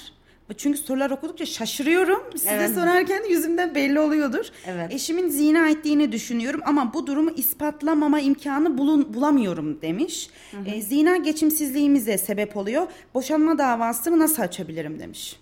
Çünkü sorular okudukça şaşırıyorum. Size Evet. sorarken yüzümden belli oluyordur. Evet. Eşimin zina ettiğini düşünüyorum ama bu durumu ispatlamama imkanı bulun, bulamıyorum demiş. E, zina geçimsizliğimize sebep oluyor. Boşanma davasını nasıl açabilirim demiş.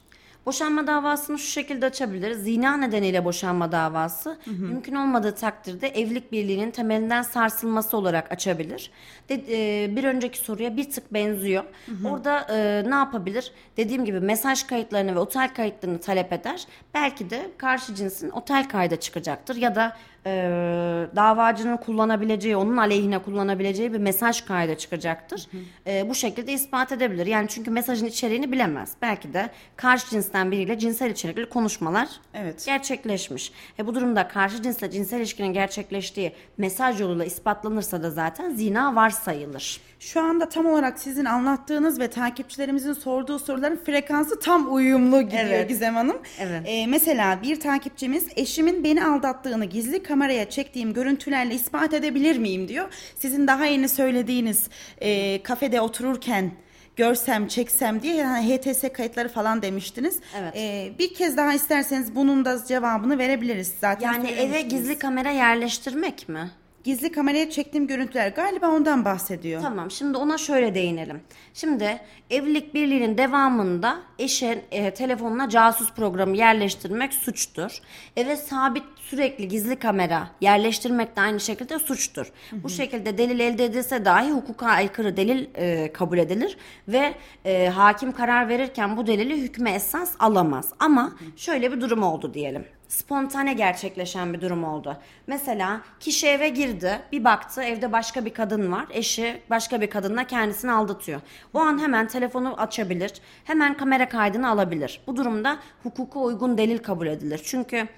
Boşanma davasını şu şekilde açabiliriz. Zina nedeniyle boşanma davası mümkün olmadığı takdirde evlilik birliğinin temelinden sarsılması olarak açabilir. De, e, bir önceki soruya bir tık benziyor. Orada e, ne yapabilir? Dediğim gibi mesaj kayıtlarını ve otel kayıtlarını talep eder. Belki de karşı cinsin otel kayda çıkacaktır ya da e, davacının kullanabileceği, onun aleyhine kullanabileceği bir mesaj kayda çıkacaktır. E, bu şekilde ispat edebilir. Yani çünkü mesajın içeriğini bilemez. Belki de karşı cinsten biriyle cinsel içerikli konuşmalar Evet. gerçekleşmiş. E, bu durumda karşı cinsle cinsel ilişkinin gerçekleştiği mesaj yoluyla ispatlanırsa da zaten zina varsayılır. Şu anda tam olarak sizin anlattığınız ve takipçilerimizin sorduğu soruların frekansı tam uyumlu gidiyor Evet. Gizem Hanım. Evet. Ee, mesela bir takipçimiz eşimin beni aldattığını gizli kameraya çektiğim görüntülerle ispat edebilir miyim diyor. Sizin daha yeni söylediğiniz e, kafede otururken görsem çeksem diye yani HTS kayıtları falan demiştiniz. Evet. Ee, bir kez daha isterseniz bunun da cevabını verebiliriz zaten. Yani eve gizli kamera yerleştirmek mi? Gizli kameraya çektiğim görüntüler galiba ondan bahsediyor. Tamam şimdi ona şöyle değinelim. Şimdi evlilik birliğinin devamında eşin e, telefonuna casus programı yerleştirmek suçtur. Eve sabit sürekli gizli kamera yerleştirmek de aynı şekilde suçtur. Bu şekilde delil elde edilse dahi hukuka aykırı delil e, kabul edilir ve e, hakim karar verirken bu delili hükme esas alamaz. Ama şöyle bir durum oldu diyelim spontane gerçekleşen bir durum oldu. Mesela kişi eve girdi, bir baktı evde başka bir kadın var. Eşi başka bir kadınla kendisini aldatıyor. O an hemen telefonu açabilir, hemen kamera kaydını alabilir. Bu durumda hukuka uygun delil kabul edilir. Çünkü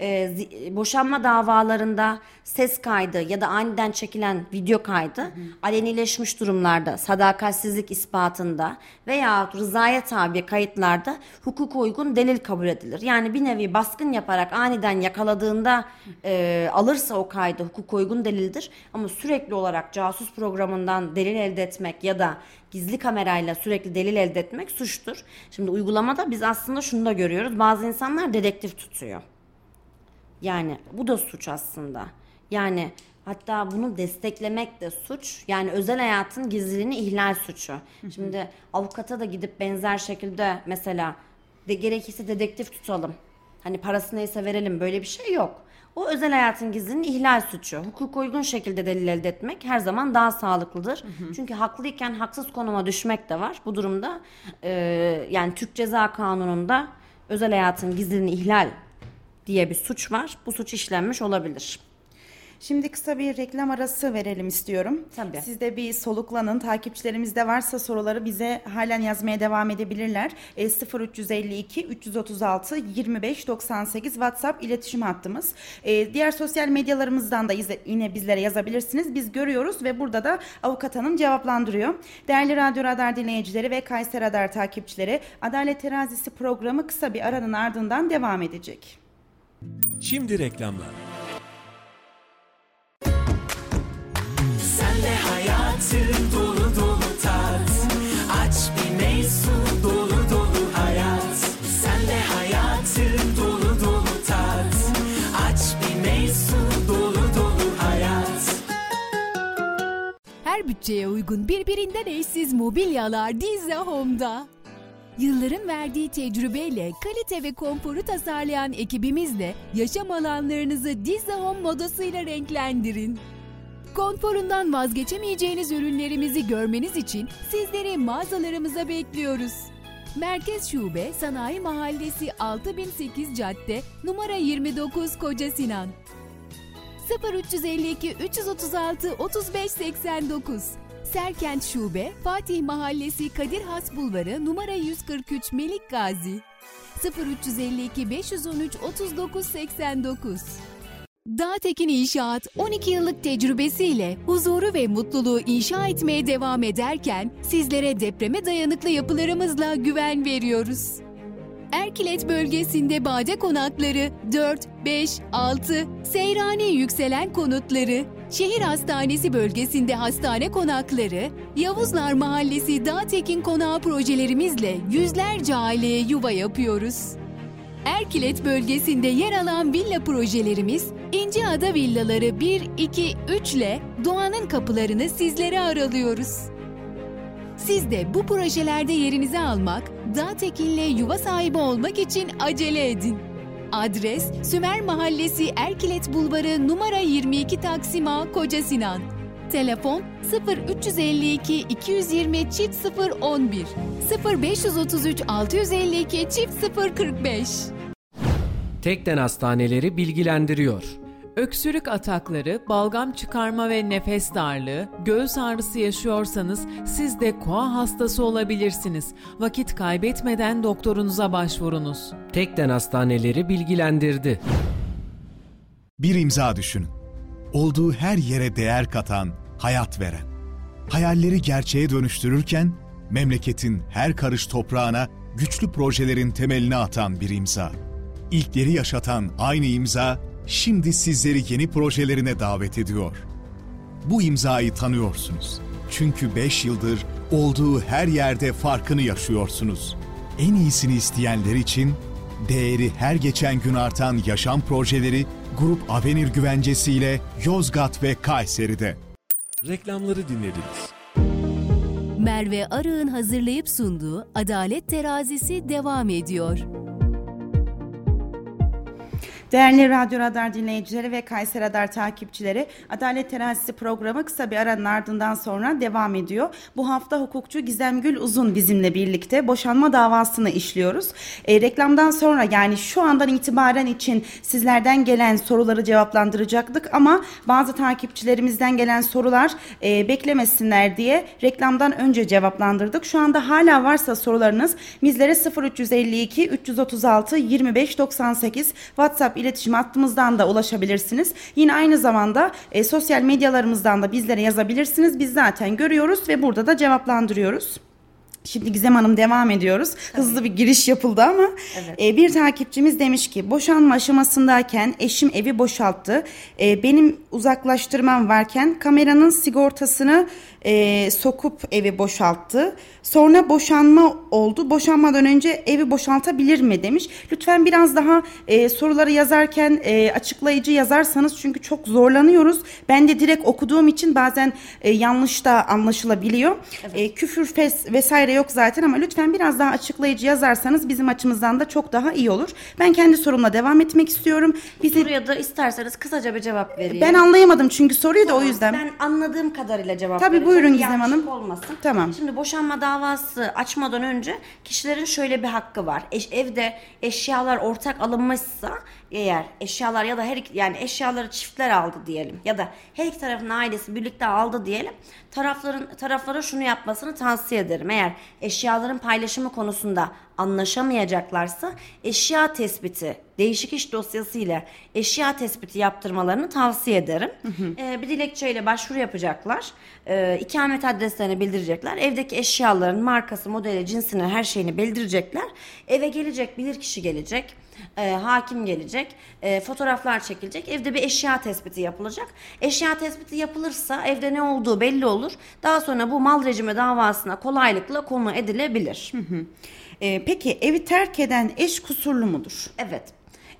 e, boşanma davalarında ses kaydı ya da aniden çekilen video kaydı hı alenileşmiş durumlarda sadakatsizlik ispatında veya rızaya tabi kayıtlarda hukuk uygun delil kabul edilir. Yani bir nevi baskın yaparak aniden yakaladığında e, alırsa o kaydı hukuk uygun delildir. Ama sürekli olarak casus programından delil elde etmek ya da gizli kamerayla sürekli delil elde etmek suçtur. Şimdi uygulamada biz aslında şunu da görüyoruz. Bazı insanlar dedektif tutuyor. Yani bu da suç aslında. Yani hatta bunu desteklemek de suç. Yani özel hayatın gizliliğini ihlal suçu. Şimdi avukata da gidip benzer şekilde mesela de gerekirse dedektif tutalım. Hani parası neyse verelim böyle bir şey yok. O özel hayatın gizliliğinin ihlal suçu. Hukuk uygun şekilde delil elde etmek her zaman daha sağlıklıdır. Hı hı. Çünkü haklıyken haksız konuma düşmek de var. Bu durumda e, yani Türk Ceza Kanunu'nda özel hayatın gizliliğini ihlal diye bir suç var. Bu suç işlenmiş olabilir. Şimdi kısa bir reklam arası verelim istiyorum. Tabii. Siz de bir soluklanın. Takipçilerimizde varsa soruları bize halen yazmaya devam edebilirler. E, 0352 336 25 98 WhatsApp iletişim hattımız. E, diğer sosyal medyalarımızdan da yine bizlere yazabilirsiniz. Biz görüyoruz ve burada da avukat hanım cevaplandırıyor. Değerli Radyo Radar dinleyicileri ve Kayser Radar takipçileri Adalet Terazisi programı kısa bir aranın ardından devam edecek. Şimdi reklamlar. Sen de hayatı dolu dolu tat. Aç bir meysu dolu dolu hayat. Sen de hayatı dolu dolu tat. Aç bir meysu dolu dolu hayat. Her bütçeye uygun birbirinden eşsiz mobilyalar Dizze Home'da. Yılların verdiği tecrübeyle kalite ve konforu tasarlayan ekibimizle yaşam alanlarınızı Dizze Home modasıyla renklendirin. Konforundan vazgeçemeyeceğiniz ürünlerimizi görmeniz için sizleri mağazalarımıza bekliyoruz. Merkez Şube Sanayi Mahallesi 6008 Cadde numara 29 Koca Sinan 0352 336 3589 Serkent Şube, Fatih Mahallesi Kadir Has Bulvarı numara 143 Melik Gazi 0352 513 39 89 Dağtekin İnşaat 12 yıllık tecrübesiyle huzuru ve mutluluğu inşa etmeye devam ederken sizlere depreme dayanıklı yapılarımızla güven veriyoruz. Erkilet bölgesinde bade konakları 4, 5, 6, Seyrani yükselen konutları, Şehir Hastanesi bölgesinde hastane konakları, Yavuzlar Mahallesi Dağtekin Konağı projelerimizle yüzlerce aileye yuva yapıyoruz. Erkilet bölgesinde yer alan villa projelerimiz İnceada Villaları 1, 2, 3 ile doğanın kapılarını sizlere aralıyoruz. Siz de bu projelerde yerinizi almak, Dağtekin'le yuva sahibi olmak için acele edin. Adres Sümer Mahallesi Erkilet Bulvarı numara 22 Taksim A Koca Sinan. Telefon 0352 220 çift 011 0533 652 çift 045 Tekden Hastaneleri bilgilendiriyor. Öksürük atakları, balgam çıkarma ve nefes darlığı, göğüs ağrısı yaşıyorsanız siz de koa hastası olabilirsiniz. Vakit kaybetmeden doktorunuza başvurunuz. Tekden Hastaneleri bilgilendirdi. Bir imza düşünün. Olduğu her yere değer katan, hayat veren. Hayalleri gerçeğe dönüştürürken memleketin her karış toprağına güçlü projelerin temelini atan bir imza. İlkleri yaşatan aynı imza şimdi sizleri yeni projelerine davet ediyor. Bu imzayı tanıyorsunuz. Çünkü 5 yıldır olduğu her yerde farkını yaşıyorsunuz. En iyisini isteyenler için değeri her geçen gün artan yaşam projeleri Grup Avenir güvencesiyle Yozgat ve Kayseri'de. Reklamları dinlediniz. Merve Arı'nın hazırlayıp sunduğu Adalet Terazisi devam ediyor. Değerli Radyo Radar dinleyicileri ve Kayser Radar takipçileri Adalet Terazisi programı kısa bir aranın ardından sonra devam ediyor. Bu hafta hukukçu Gizem Gül Uzun bizimle birlikte boşanma davasını işliyoruz. E, reklamdan sonra yani şu andan itibaren için sizlerden gelen soruları cevaplandıracaktık ama bazı takipçilerimizden gelen sorular e, beklemesinler diye reklamdan önce cevaplandırdık. Şu anda hala varsa sorularınız bizlere 0352 336 25 98 WhatsApp WhatsApp iletişim hattımızdan da ulaşabilirsiniz. Yine aynı zamanda e, sosyal medyalarımızdan da bizlere yazabilirsiniz. Biz zaten görüyoruz ve burada da cevaplandırıyoruz. Şimdi Gizem Hanım devam ediyoruz. Hızlı bir giriş yapıldı ama e, bir takipçimiz demiş ki boşanma aşamasındayken eşim evi boşalttı. E, benim uzaklaştırmam varken kameranın sigortasını e, sokup evi boşalttı. Sonra boşanma oldu. Boşanmadan önce evi boşaltabilir mi demiş. Lütfen biraz daha e, soruları yazarken e, açıklayıcı yazarsanız çünkü çok zorlanıyoruz. Ben de direkt okuduğum için bazen e, yanlış da anlaşılabiliyor. E, küfür fes vesaire yok zaten ama lütfen biraz daha açıklayıcı yazarsanız bizim açımızdan da çok daha iyi olur. Ben kendi sorumla devam etmek istiyorum. Bizi Soruya da isterseniz kısaca bir cevap vereyim. ben anlayamadım çünkü soruyu da o yüzden. Ben anladığım kadarıyla cevap Tabii, vereceğim. Buyurun Gizem Yanlışlık Hanım. olmasın. Tamam. Şimdi boşanma davası açmadan önce kişilerin şöyle bir hakkı var. Eş, evde eşyalar ortak alınmışsa eğer eşyalar ya da her iki, yani eşyaları çiftler aldı diyelim ya da her iki tarafın ailesi birlikte aldı diyelim. Tarafların taraflara şunu yapmasını tavsiye ederim. Eğer eşyaların paylaşımı konusunda anlaşamayacaklarsa eşya tespiti değişik iş dosyası ile eşya tespiti yaptırmalarını tavsiye ederim. Ee, bir dilekçeyle başvuru yapacaklar. Ee, ikamet adreslerini bildirecekler. Evdeki eşyaların markası, modeli, cinsini, her şeyini bildirecekler. Eve gelecek, bilir kişi gelecek. E, hakim gelecek. e, fotoğraflar çekilecek. Evde bir eşya tespiti yapılacak. Eşya tespiti yapılırsa evde ne olduğu belli olur. Daha sonra bu mal rejimi davasına kolaylıkla konu edilebilir. E, peki evi terk eden eş kusurlu mudur? Evet.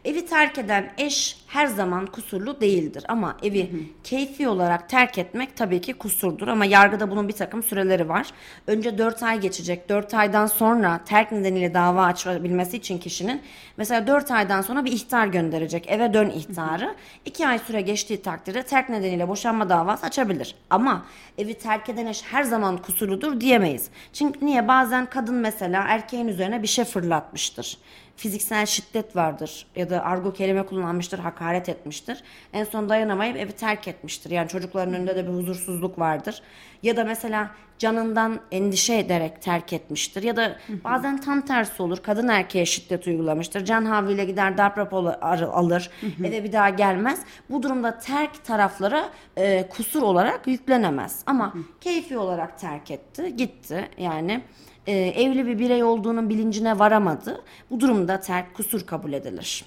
Evi terk eden eş her zaman kusurlu değildir ama evi keyfi olarak terk etmek tabii ki kusurdur ama yargıda bunun bir takım süreleri var. Önce 4 ay geçecek. 4 aydan sonra terk nedeniyle dava açabilmesi için kişinin mesela 4 aydan sonra bir ihtar gönderecek. Eve dön ihtarı. 2 ay süre geçtiği takdirde terk nedeniyle boşanma davası açabilir. Ama evi terk eden eş her zaman kusurludur diyemeyiz. Çünkü niye? Bazen kadın mesela erkeğin üzerine bir şey fırlatmıştır fiziksel şiddet vardır ya da argo kelime kullanmıştır, hakaret etmiştir. En son dayanamayıp evi terk etmiştir. Yani çocukların önünde de bir huzursuzluk vardır. Ya da mesela canından endişe ederek terk etmiştir. Ya da bazen tam tersi olur. Kadın erkeğe şiddet uygulamıştır. Can havliyle gider darp raporu alır. Eve bir daha gelmez. Bu durumda terk taraflara e, kusur olarak yüklenemez. Ama keyfi olarak terk etti, gitti. Yani e, evli bir birey olduğunun bilincine varamadı. Bu durumda terk kusur kabul edilir.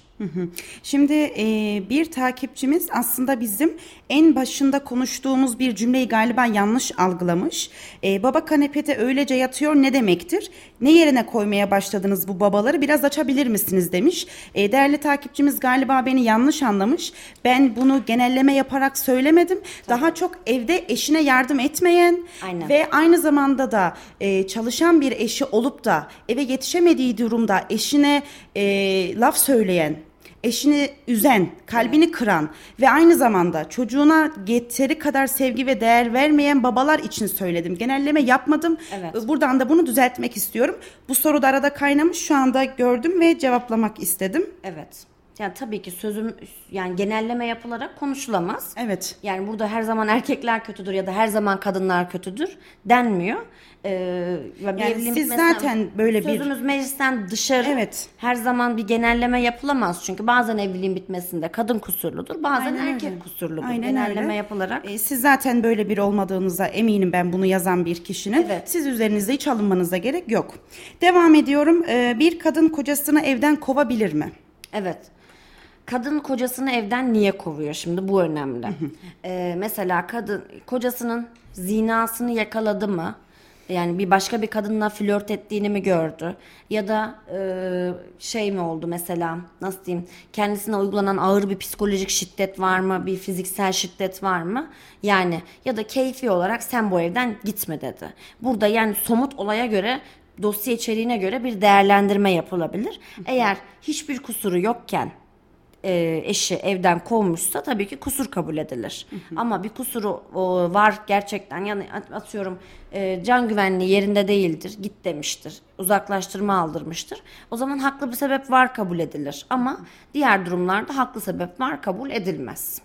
Şimdi e, bir takipçimiz aslında bizim en başında konuştuğumuz bir cümleyi galiba yanlış algılamış. E, baba kanepede öylece yatıyor ne demektir? Ne yerine koymaya başladınız bu babaları biraz açabilir misiniz demiş. E, değerli takipçimiz galiba beni yanlış anlamış. Ben bunu genelleme yaparak söylemedim. Daha çok evde eşine yardım etmeyen Aynen. ve aynı zamanda da e, çalışan bir eşi olup da eve yetişemediği durumda eşine e, laf söyleyen eşini üzen, kalbini kıran ve aynı zamanda çocuğuna yeteri kadar sevgi ve değer vermeyen babalar için söyledim. Genelleme yapmadım. Evet. Buradan da bunu düzeltmek istiyorum. Bu soru da arada kaynamış. Şu anda gördüm ve cevaplamak istedim. Evet. Yani tabii ki sözüm yani genelleme yapılarak konuşulamaz. Evet. Yani burada her zaman erkekler kötüdür ya da her zaman kadınlar kötüdür denmiyor. Ee, Yani evliliğin siz zaten böyle bir- Sözümüz meclisten dışarı Evet. her zaman bir genelleme yapılamaz. Çünkü bazen evliliğin bitmesinde kadın kusurludur bazen Aynen erkek öyle. kusurludur. Aynen genelleme öyle. yapılarak. E, siz zaten böyle bir olmadığınıza eminim ben bunu yazan bir kişinin. Evet. Siz üzerinizde hiç alınmanıza gerek yok. Devam ediyorum. E, bir kadın kocasını evden kovabilir mi? Evet. Kadın kocasını evden niye kovuyor şimdi bu önemli. Ee, mesela kadın kocasının zinasını yakaladı mı? Yani bir başka bir kadınla flört ettiğini mi gördü? Ya da e, şey mi oldu mesela nasıl diyeyim kendisine uygulanan ağır bir psikolojik şiddet var mı? Bir fiziksel şiddet var mı? Yani ya da keyfi olarak sen bu evden gitme dedi. Burada yani somut olaya göre dosya içeriğine göre bir değerlendirme yapılabilir. Eğer hiçbir kusuru yokken e, eşi evden kovmuşsa tabii ki kusur kabul edilir. Ama bir kusuru o, var gerçekten yani at- atıyorum e, can güvenliği yerinde değildir git demiştir uzaklaştırma aldırmıştır. O zaman haklı bir sebep var kabul edilir ama diğer durumlarda haklı sebep var kabul edilmez.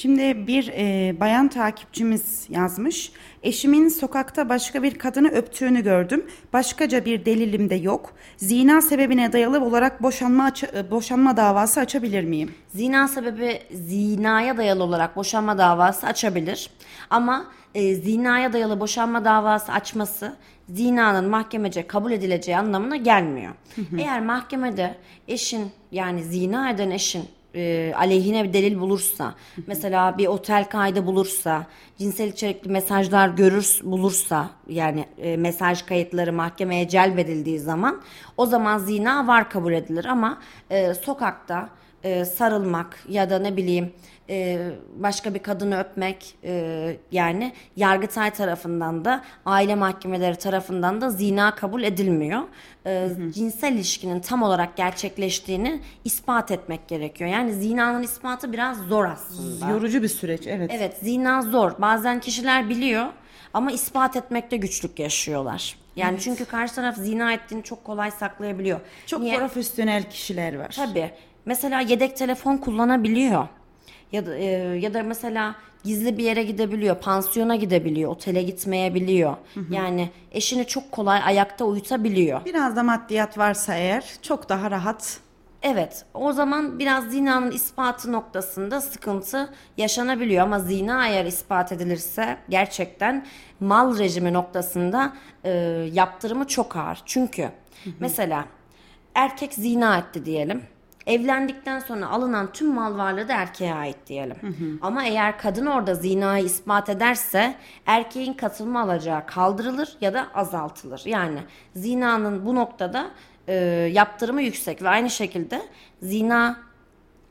Şimdi bir e, bayan takipçimiz yazmış. Eşimin sokakta başka bir kadını öptüğünü gördüm. Başkaca bir delilim de yok. Zina sebebine dayalı olarak boşanma e, boşanma davası açabilir miyim? Zina sebebi zinaya dayalı olarak boşanma davası açabilir. Ama e, zinaya dayalı boşanma davası açması zinanın mahkemece kabul edileceği anlamına gelmiyor. Eğer mahkemede eşin yani zina eden eşin e, aleyhine bir delil bulursa, mesela bir otel kaydı bulursa, cinsel içerikli mesajlar görür bulursa, yani e, mesaj kayıtları mahkemeye celbedildiği zaman o zaman zina var kabul edilir ama e, sokakta e, sarılmak ya da ne bileyim e, başka bir kadını öpmek e, yani Yargıtay tarafından da aile mahkemeleri tarafından da zina kabul edilmiyor. E, cinsel ilişkinin tam olarak gerçekleştiğini ispat etmek gerekiyor. Yani zinanın ispatı biraz zor aslında. Yorucu bir süreç evet. Evet zina zor. Bazen kişiler biliyor ama ispat etmekte güçlük yaşıyorlar. Yani çünkü karşı taraf zina ettiğini çok kolay saklayabiliyor. Çok Niye? profesyonel kişiler var. Tabii. Mesela yedek telefon kullanabiliyor. Ya da e, ya da mesela gizli bir yere gidebiliyor, pansiyona gidebiliyor, otele gitmeyebiliyor. Yani eşini çok kolay ayakta uyutabiliyor. Biraz da maddiyat varsa eğer çok daha rahat. Evet, o zaman biraz zinanın ispatı noktasında sıkıntı yaşanabiliyor ama zina eğer ispat edilirse gerçekten mal rejimi noktasında e, yaptırımı çok ağır. Çünkü mesela erkek zina etti diyelim. Evlendikten sonra alınan tüm mal varlığı da erkeğe ait diyelim. Ama eğer kadın orada zinayı ispat ederse erkeğin katılma alacağı kaldırılır ya da azaltılır. Yani zinanın bu noktada e, yaptırımı yüksek ve aynı şekilde zina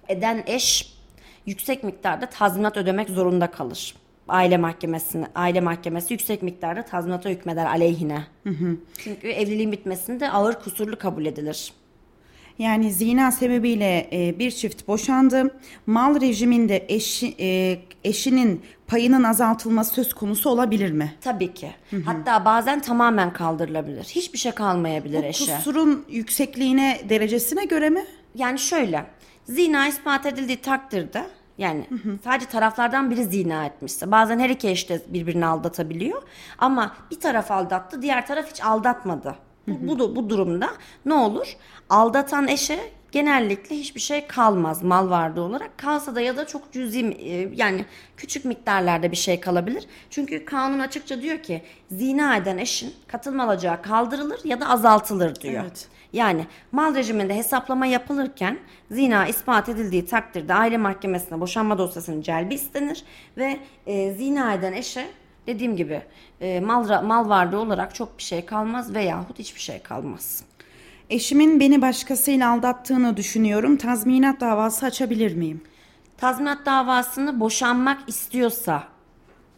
eden eş yüksek miktarda tazminat ödemek zorunda kalır. Aile mahkemesine, aile mahkemesi yüksek miktarda tazminata hükmeder aleyhine. Çünkü evliliğin bitmesinde ağır kusurlu kabul edilir. Yani zina sebebiyle e, bir çift boşandı. Mal rejiminde eşi, e, eşinin payının azaltılması söz konusu olabilir mi? Tabii ki. Hatta bazen tamamen kaldırılabilir. Hiçbir şey kalmayabilir eşe. Kusurun yüksekliğine, derecesine göre mi? Yani şöyle. Zina ispat edildiği takdirde yani sadece taraflardan biri zina etmişse bazen her iki eş de birbirini aldatabiliyor ama bir taraf aldattı diğer taraf hiç aldatmadı. Bu, bu, bu durumda ne olur? Aldatan eşe genellikle hiçbir şey kalmaz mal varlığı olarak. Kalsa da ya da çok cüzi e, yani küçük miktarlarda bir şey kalabilir. Çünkü kanun açıkça diyor ki zina eden eşin katılma alacağı kaldırılır ya da azaltılır diyor. Evet. Yani mal rejiminde hesaplama yapılırken zina ispat edildiği takdirde aile mahkemesine boşanma dosyasının celbi istenir ve e, zina eden eşe dediğim gibi e, mal, mal varlığı olarak çok bir şey kalmaz veyahut hiçbir şey kalmaz. Eşimin beni başkasıyla aldattığını düşünüyorum. Tazminat davası açabilir miyim? Tazminat davasını boşanmak istiyorsa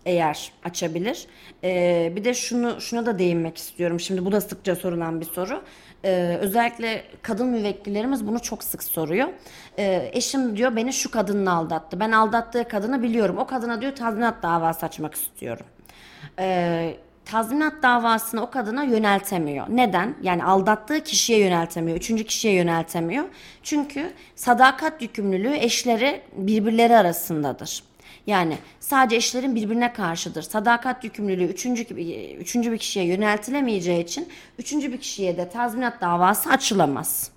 eğer açabilir. Ee, bir de şunu şuna da değinmek istiyorum. Şimdi bu da sıkça sorulan bir soru. Ee, özellikle kadın müvekkillerimiz bunu çok sık soruyor. Ee, eşim diyor beni şu kadınla aldattı. Ben aldattığı kadını biliyorum. O kadına diyor tazminat davası açmak istiyorum. Ee, tazminat davasını o kadına yöneltemiyor. Neden? Yani aldattığı kişiye yöneltemiyor. Üçüncü kişiye yöneltemiyor. Çünkü sadakat yükümlülüğü eşleri birbirleri arasındadır. Yani sadece eşlerin birbirine karşıdır. Sadakat yükümlülüğü üçüncü, üçüncü bir kişiye yöneltilemeyeceği için üçüncü bir kişiye de tazminat davası açılamaz.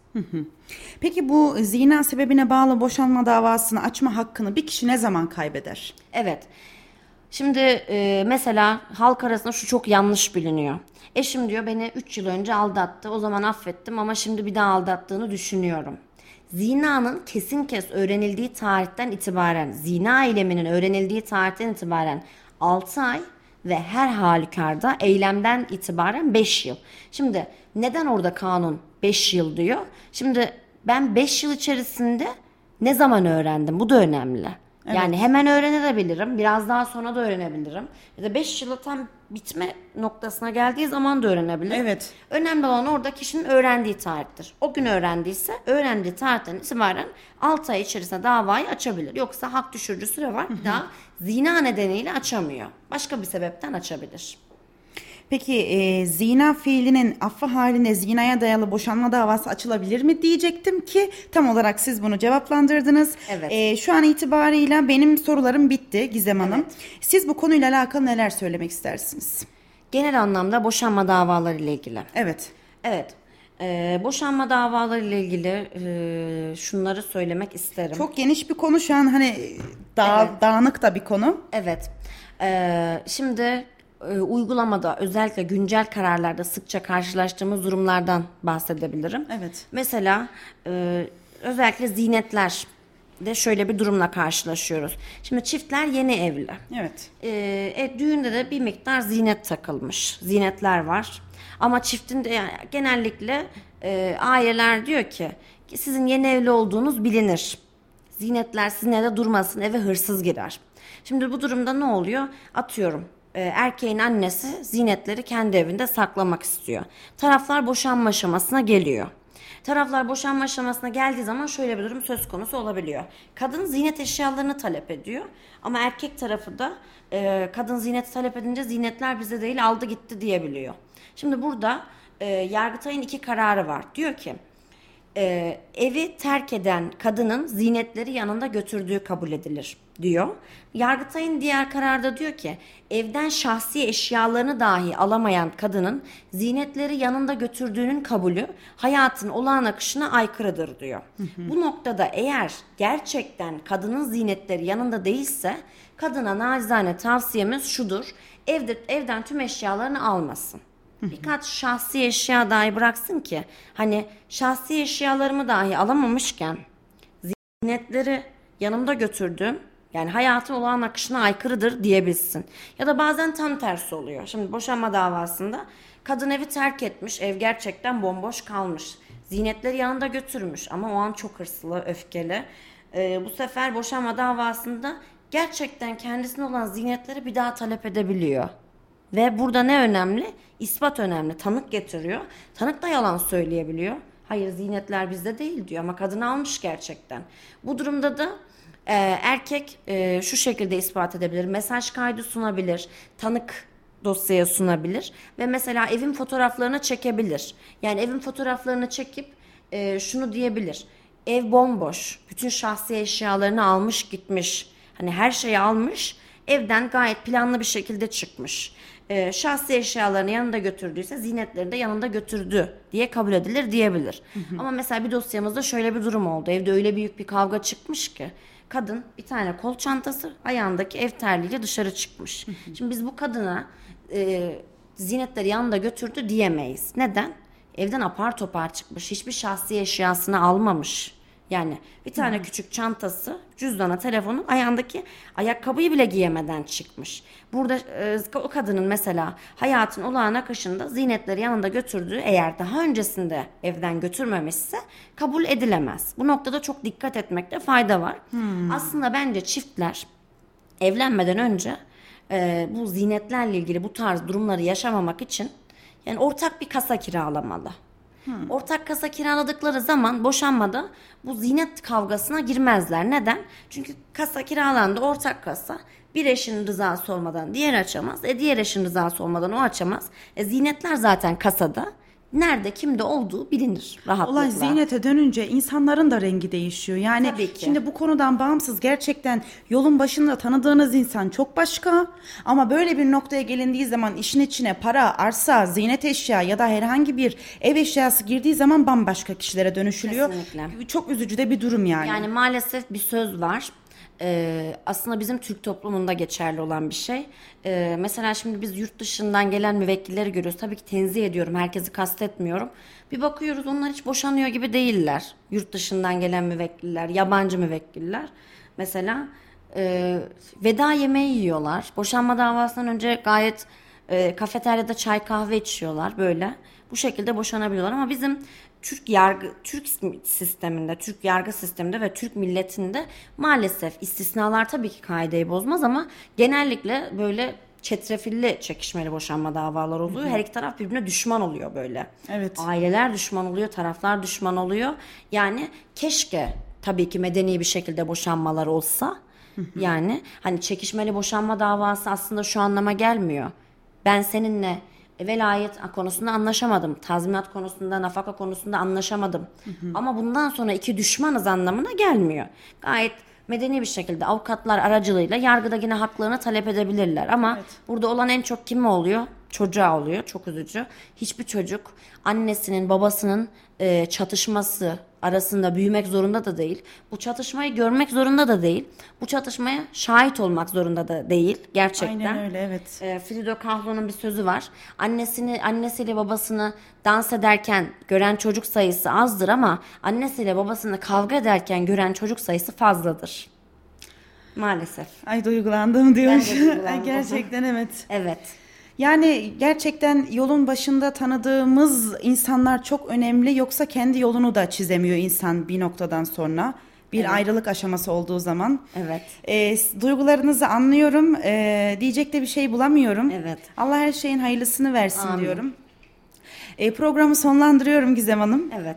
Peki bu zina sebebine bağlı boşanma davasını açma hakkını bir kişi ne zaman kaybeder? Evet. Şimdi e, mesela halk arasında şu çok yanlış biliniyor. Eşim diyor beni 3 yıl önce aldattı. O zaman affettim ama şimdi bir daha aldattığını düşünüyorum. Zinanın kesin kes öğrenildiği tarihten itibaren, zina eyleminin öğrenildiği tarihten itibaren 6 ay ve her halükarda eylemden itibaren 5 yıl. Şimdi neden orada kanun 5 yıl diyor? Şimdi ben 5 yıl içerisinde ne zaman öğrendim? Bu da önemli. Yani hemen öğrenebilirim. Biraz daha sonra da öğrenebilirim. Ya da 5 yılı tam bitme noktasına geldiği zaman da öğrenebilirim. Evet. Önemli olan orada kişinin öğrendiği tarihtir. O gün öğrendiyse öğrendiği tarihten itibaren 6 ay içerisinde davayı açabilir. Yoksa hak düşürücü süre var. Daha zina nedeniyle açamıyor. Başka bir sebepten açabilir. Peki e, zina fiilinin affı halinde zinaya dayalı boşanma davası açılabilir mi diyecektim ki tam olarak siz bunu cevaplandırdınız. Evet. E, şu an itibarıyla benim sorularım bitti Gizem Hanım. Siz bu konuyla alakalı neler söylemek istersiniz? Genel anlamda boşanma davaları ile ilgili. Evet. Evet. Ee, boşanma davaları ile ilgili e, şunları söylemek isterim. Çok geniş bir konu şu an hani dağ, Evet. dağınık da bir konu. Evet. Ee, şimdi e, uygulamada özellikle güncel kararlarda sıkça karşılaştığımız durumlardan bahsedebilirim. Evet. Mesela e, özellikle zinetler de şöyle bir durumla karşılaşıyoruz. Şimdi çiftler yeni evli. Evet. Ee, e, düğünde de bir miktar zinet takılmış. Zinetler var. Ama çiftin de yani genellikle e, aileler diyor ki sizin yeni evli olduğunuz bilinir. Zinetler sizin evde durmasın eve hırsız girer. Şimdi bu durumda ne oluyor? Atıyorum e, erkeğin annesi zinetleri kendi evinde saklamak istiyor. Taraflar boşanma aşamasına geliyor. Taraflar boşanma aşamasına geldiği zaman şöyle bir durum söz konusu olabiliyor. Kadın zinet eşyalarını talep ediyor ama erkek tarafı da e, kadın zinet talep edince zinetler bize değil aldı gitti diyebiliyor. Şimdi burada e, Yargıtay'ın iki kararı var. Diyor ki e, evi terk eden kadının zinetleri yanında götürdüğü kabul edilir diyor. Yargıtay'ın diğer kararda diyor ki evden şahsi eşyalarını dahi alamayan kadının zinetleri yanında götürdüğünün kabulü hayatın olağan akışına aykırıdır diyor. Bu noktada eğer gerçekten kadının zinetleri yanında değilse kadına nacizane tavsiyemiz şudur. Evde evden tüm eşyalarını almasın. Birkaç şahsi eşya dahi bıraksın ki hani şahsi eşyalarımı dahi alamamışken zinetleri yanımda götürdüm. Yani hayatın olağan akışına aykırıdır diyebilsin. Ya da bazen tam tersi oluyor. Şimdi boşanma davasında kadın evi terk etmiş. Ev gerçekten bomboş kalmış. Zinetleri yanında götürmüş ama o an çok hırslı, öfkeli. Ee, bu sefer boşanma davasında gerçekten kendisine olan zinetleri bir daha talep edebiliyor. Ve burada ne önemli? İspat önemli. Tanık getiriyor. Tanık da yalan söyleyebiliyor. Hayır zinetler bizde değil diyor ama kadın almış gerçekten. Bu durumda da e, erkek e, şu şekilde ispat edebilir. Mesaj kaydı sunabilir. Tanık dosyaya sunabilir. Ve mesela evin fotoğraflarını çekebilir. Yani evin fotoğraflarını çekip e, şunu diyebilir. Ev bomboş. Bütün şahsi eşyalarını almış gitmiş. Hani her şeyi almış. Evden gayet planlı bir şekilde çıkmış. Ee, şahsi eşyalarını yanında götürdüyse zinetleri de yanında götürdü diye kabul edilir diyebilir. Ama mesela bir dosyamızda şöyle bir durum oldu. Evde öyle büyük bir kavga çıkmış ki kadın bir tane kol çantası ayağındaki ev terliğiyle dışarı çıkmış. Şimdi biz bu kadına e, zinetleri yanında götürdü diyemeyiz. Neden? Evden apar topar çıkmış. Hiçbir şahsi eşyasını almamış. Yani bir tane küçük çantası, cüzdanı, telefonu, ayağındaki ayakkabıyı bile giyemeden çıkmış. Burada e, o kadının mesela hayatın olağan akışında zinetleri yanında götürdüğü eğer daha öncesinde evden götürmemişse kabul edilemez. Bu noktada çok dikkat etmekte fayda var. Aslında bence çiftler evlenmeden önce e, bu zinetlerle ilgili bu tarz durumları yaşamamak için yani ortak bir kasa kiralamalı. Ortak kasa kiraladıkları zaman boşanmada bu zinet kavgasına girmezler. Neden? Çünkü kasa kiralandı ortak kasa. Bir eşin rızası olmadan diğer açamaz. E diğer eşin rızası olmadan o açamaz. E zinetler zaten kasada. Nerede kimde olduğu bilinir rahatlıkla. Olay ziynete dönünce insanların da rengi değişiyor. Yani Tabii ki. şimdi bu konudan bağımsız gerçekten yolun başında tanıdığınız insan çok başka. Ama böyle bir noktaya gelindiği zaman işin içine para, arsa, ziynet eşya ya da herhangi bir ev eşyası girdiği zaman bambaşka kişilere dönüşülüyor. Kesinlikle. Çok üzücü de bir durum yani. Yani maalesef bir söz var. Ee, aslında bizim Türk toplumunda geçerli olan bir şey. Ee, mesela şimdi biz yurt dışından gelen müvekkilleri görüyoruz. Tabii ki tenzih ediyorum, herkesi kastetmiyorum. Bir bakıyoruz onlar hiç boşanıyor gibi değiller. Yurt dışından gelen müvekkiller, yabancı müvekkiller. Mesela e, veda yemeği yiyorlar. Boşanma davasından önce gayet e, kafeteryada çay kahve içiyorlar böyle. Bu şekilde boşanabiliyorlar ama bizim Türk yargı Türk sisteminde, Türk yargı sisteminde ve Türk milletinde maalesef istisnalar tabii ki kaideyi bozmaz ama genellikle böyle çetrefilli çekişmeli boşanma davaları oluyor. Her iki taraf birbirine düşman oluyor böyle. Evet. Aileler düşman oluyor, taraflar düşman oluyor. Yani keşke tabii ki medeni bir şekilde boşanmalar olsa. Yani hani çekişmeli boşanma davası aslında şu anlama gelmiyor. Ben seninle velayet konusunda anlaşamadım. Tazminat konusunda, nafaka konusunda anlaşamadım. Ama bundan sonra iki düşmanız anlamına gelmiyor. Gayet medeni bir şekilde avukatlar aracılığıyla yargıda yine haklarını talep edebilirler. Ama burada olan en çok kime oluyor? Çocuğa oluyor. Çok üzücü. Hiçbir çocuk annesinin, babasının e, çatışması arasında büyümek zorunda da değil. Bu çatışmayı görmek zorunda da değil. Bu çatışmaya şahit olmak zorunda da değil gerçekten. Aynen öyle evet. E, Frido Kahlo'nun bir sözü var. Annesini, annesiyle babasını dans ederken gören çocuk sayısı azdır ama annesiyle babasını kavga ederken gören çocuk sayısı fazladır. Maalesef. Ay duygulandım diyor. Ben de duygulandım. *laughs* Gerçekten evet. Evet. Yani gerçekten yolun başında tanıdığımız insanlar çok önemli yoksa kendi yolunu da çizemiyor insan bir noktadan sonra. Bir ayrılık aşaması olduğu zaman. Evet. S- duygularınızı anlıyorum. Ee, diyecek de bir şey bulamıyorum. Evet. Allah her şeyin hayırlısını versin Amin. diyorum. Ee, programı sonlandırıyorum Gizem Hanım. Evet.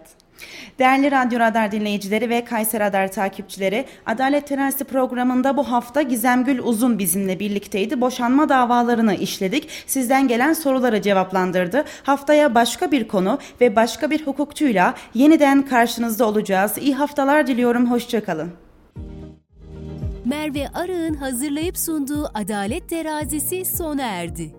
Değerli Radyo Radar dinleyicileri ve Kayser Radar takipçileri, Adalet Terazisi programında bu hafta Gizemgül Uzun bizimle birlikteydi. Boşanma davalarını işledik. Sizden gelen soruları cevaplandırdı. Haftaya başka bir konu ve başka bir hukukçuyla yeniden karşınızda olacağız. İyi haftalar diliyorum. Hoşçakalın. Merve Arı'nın hazırlayıp sunduğu Adalet Terazisi sona erdi.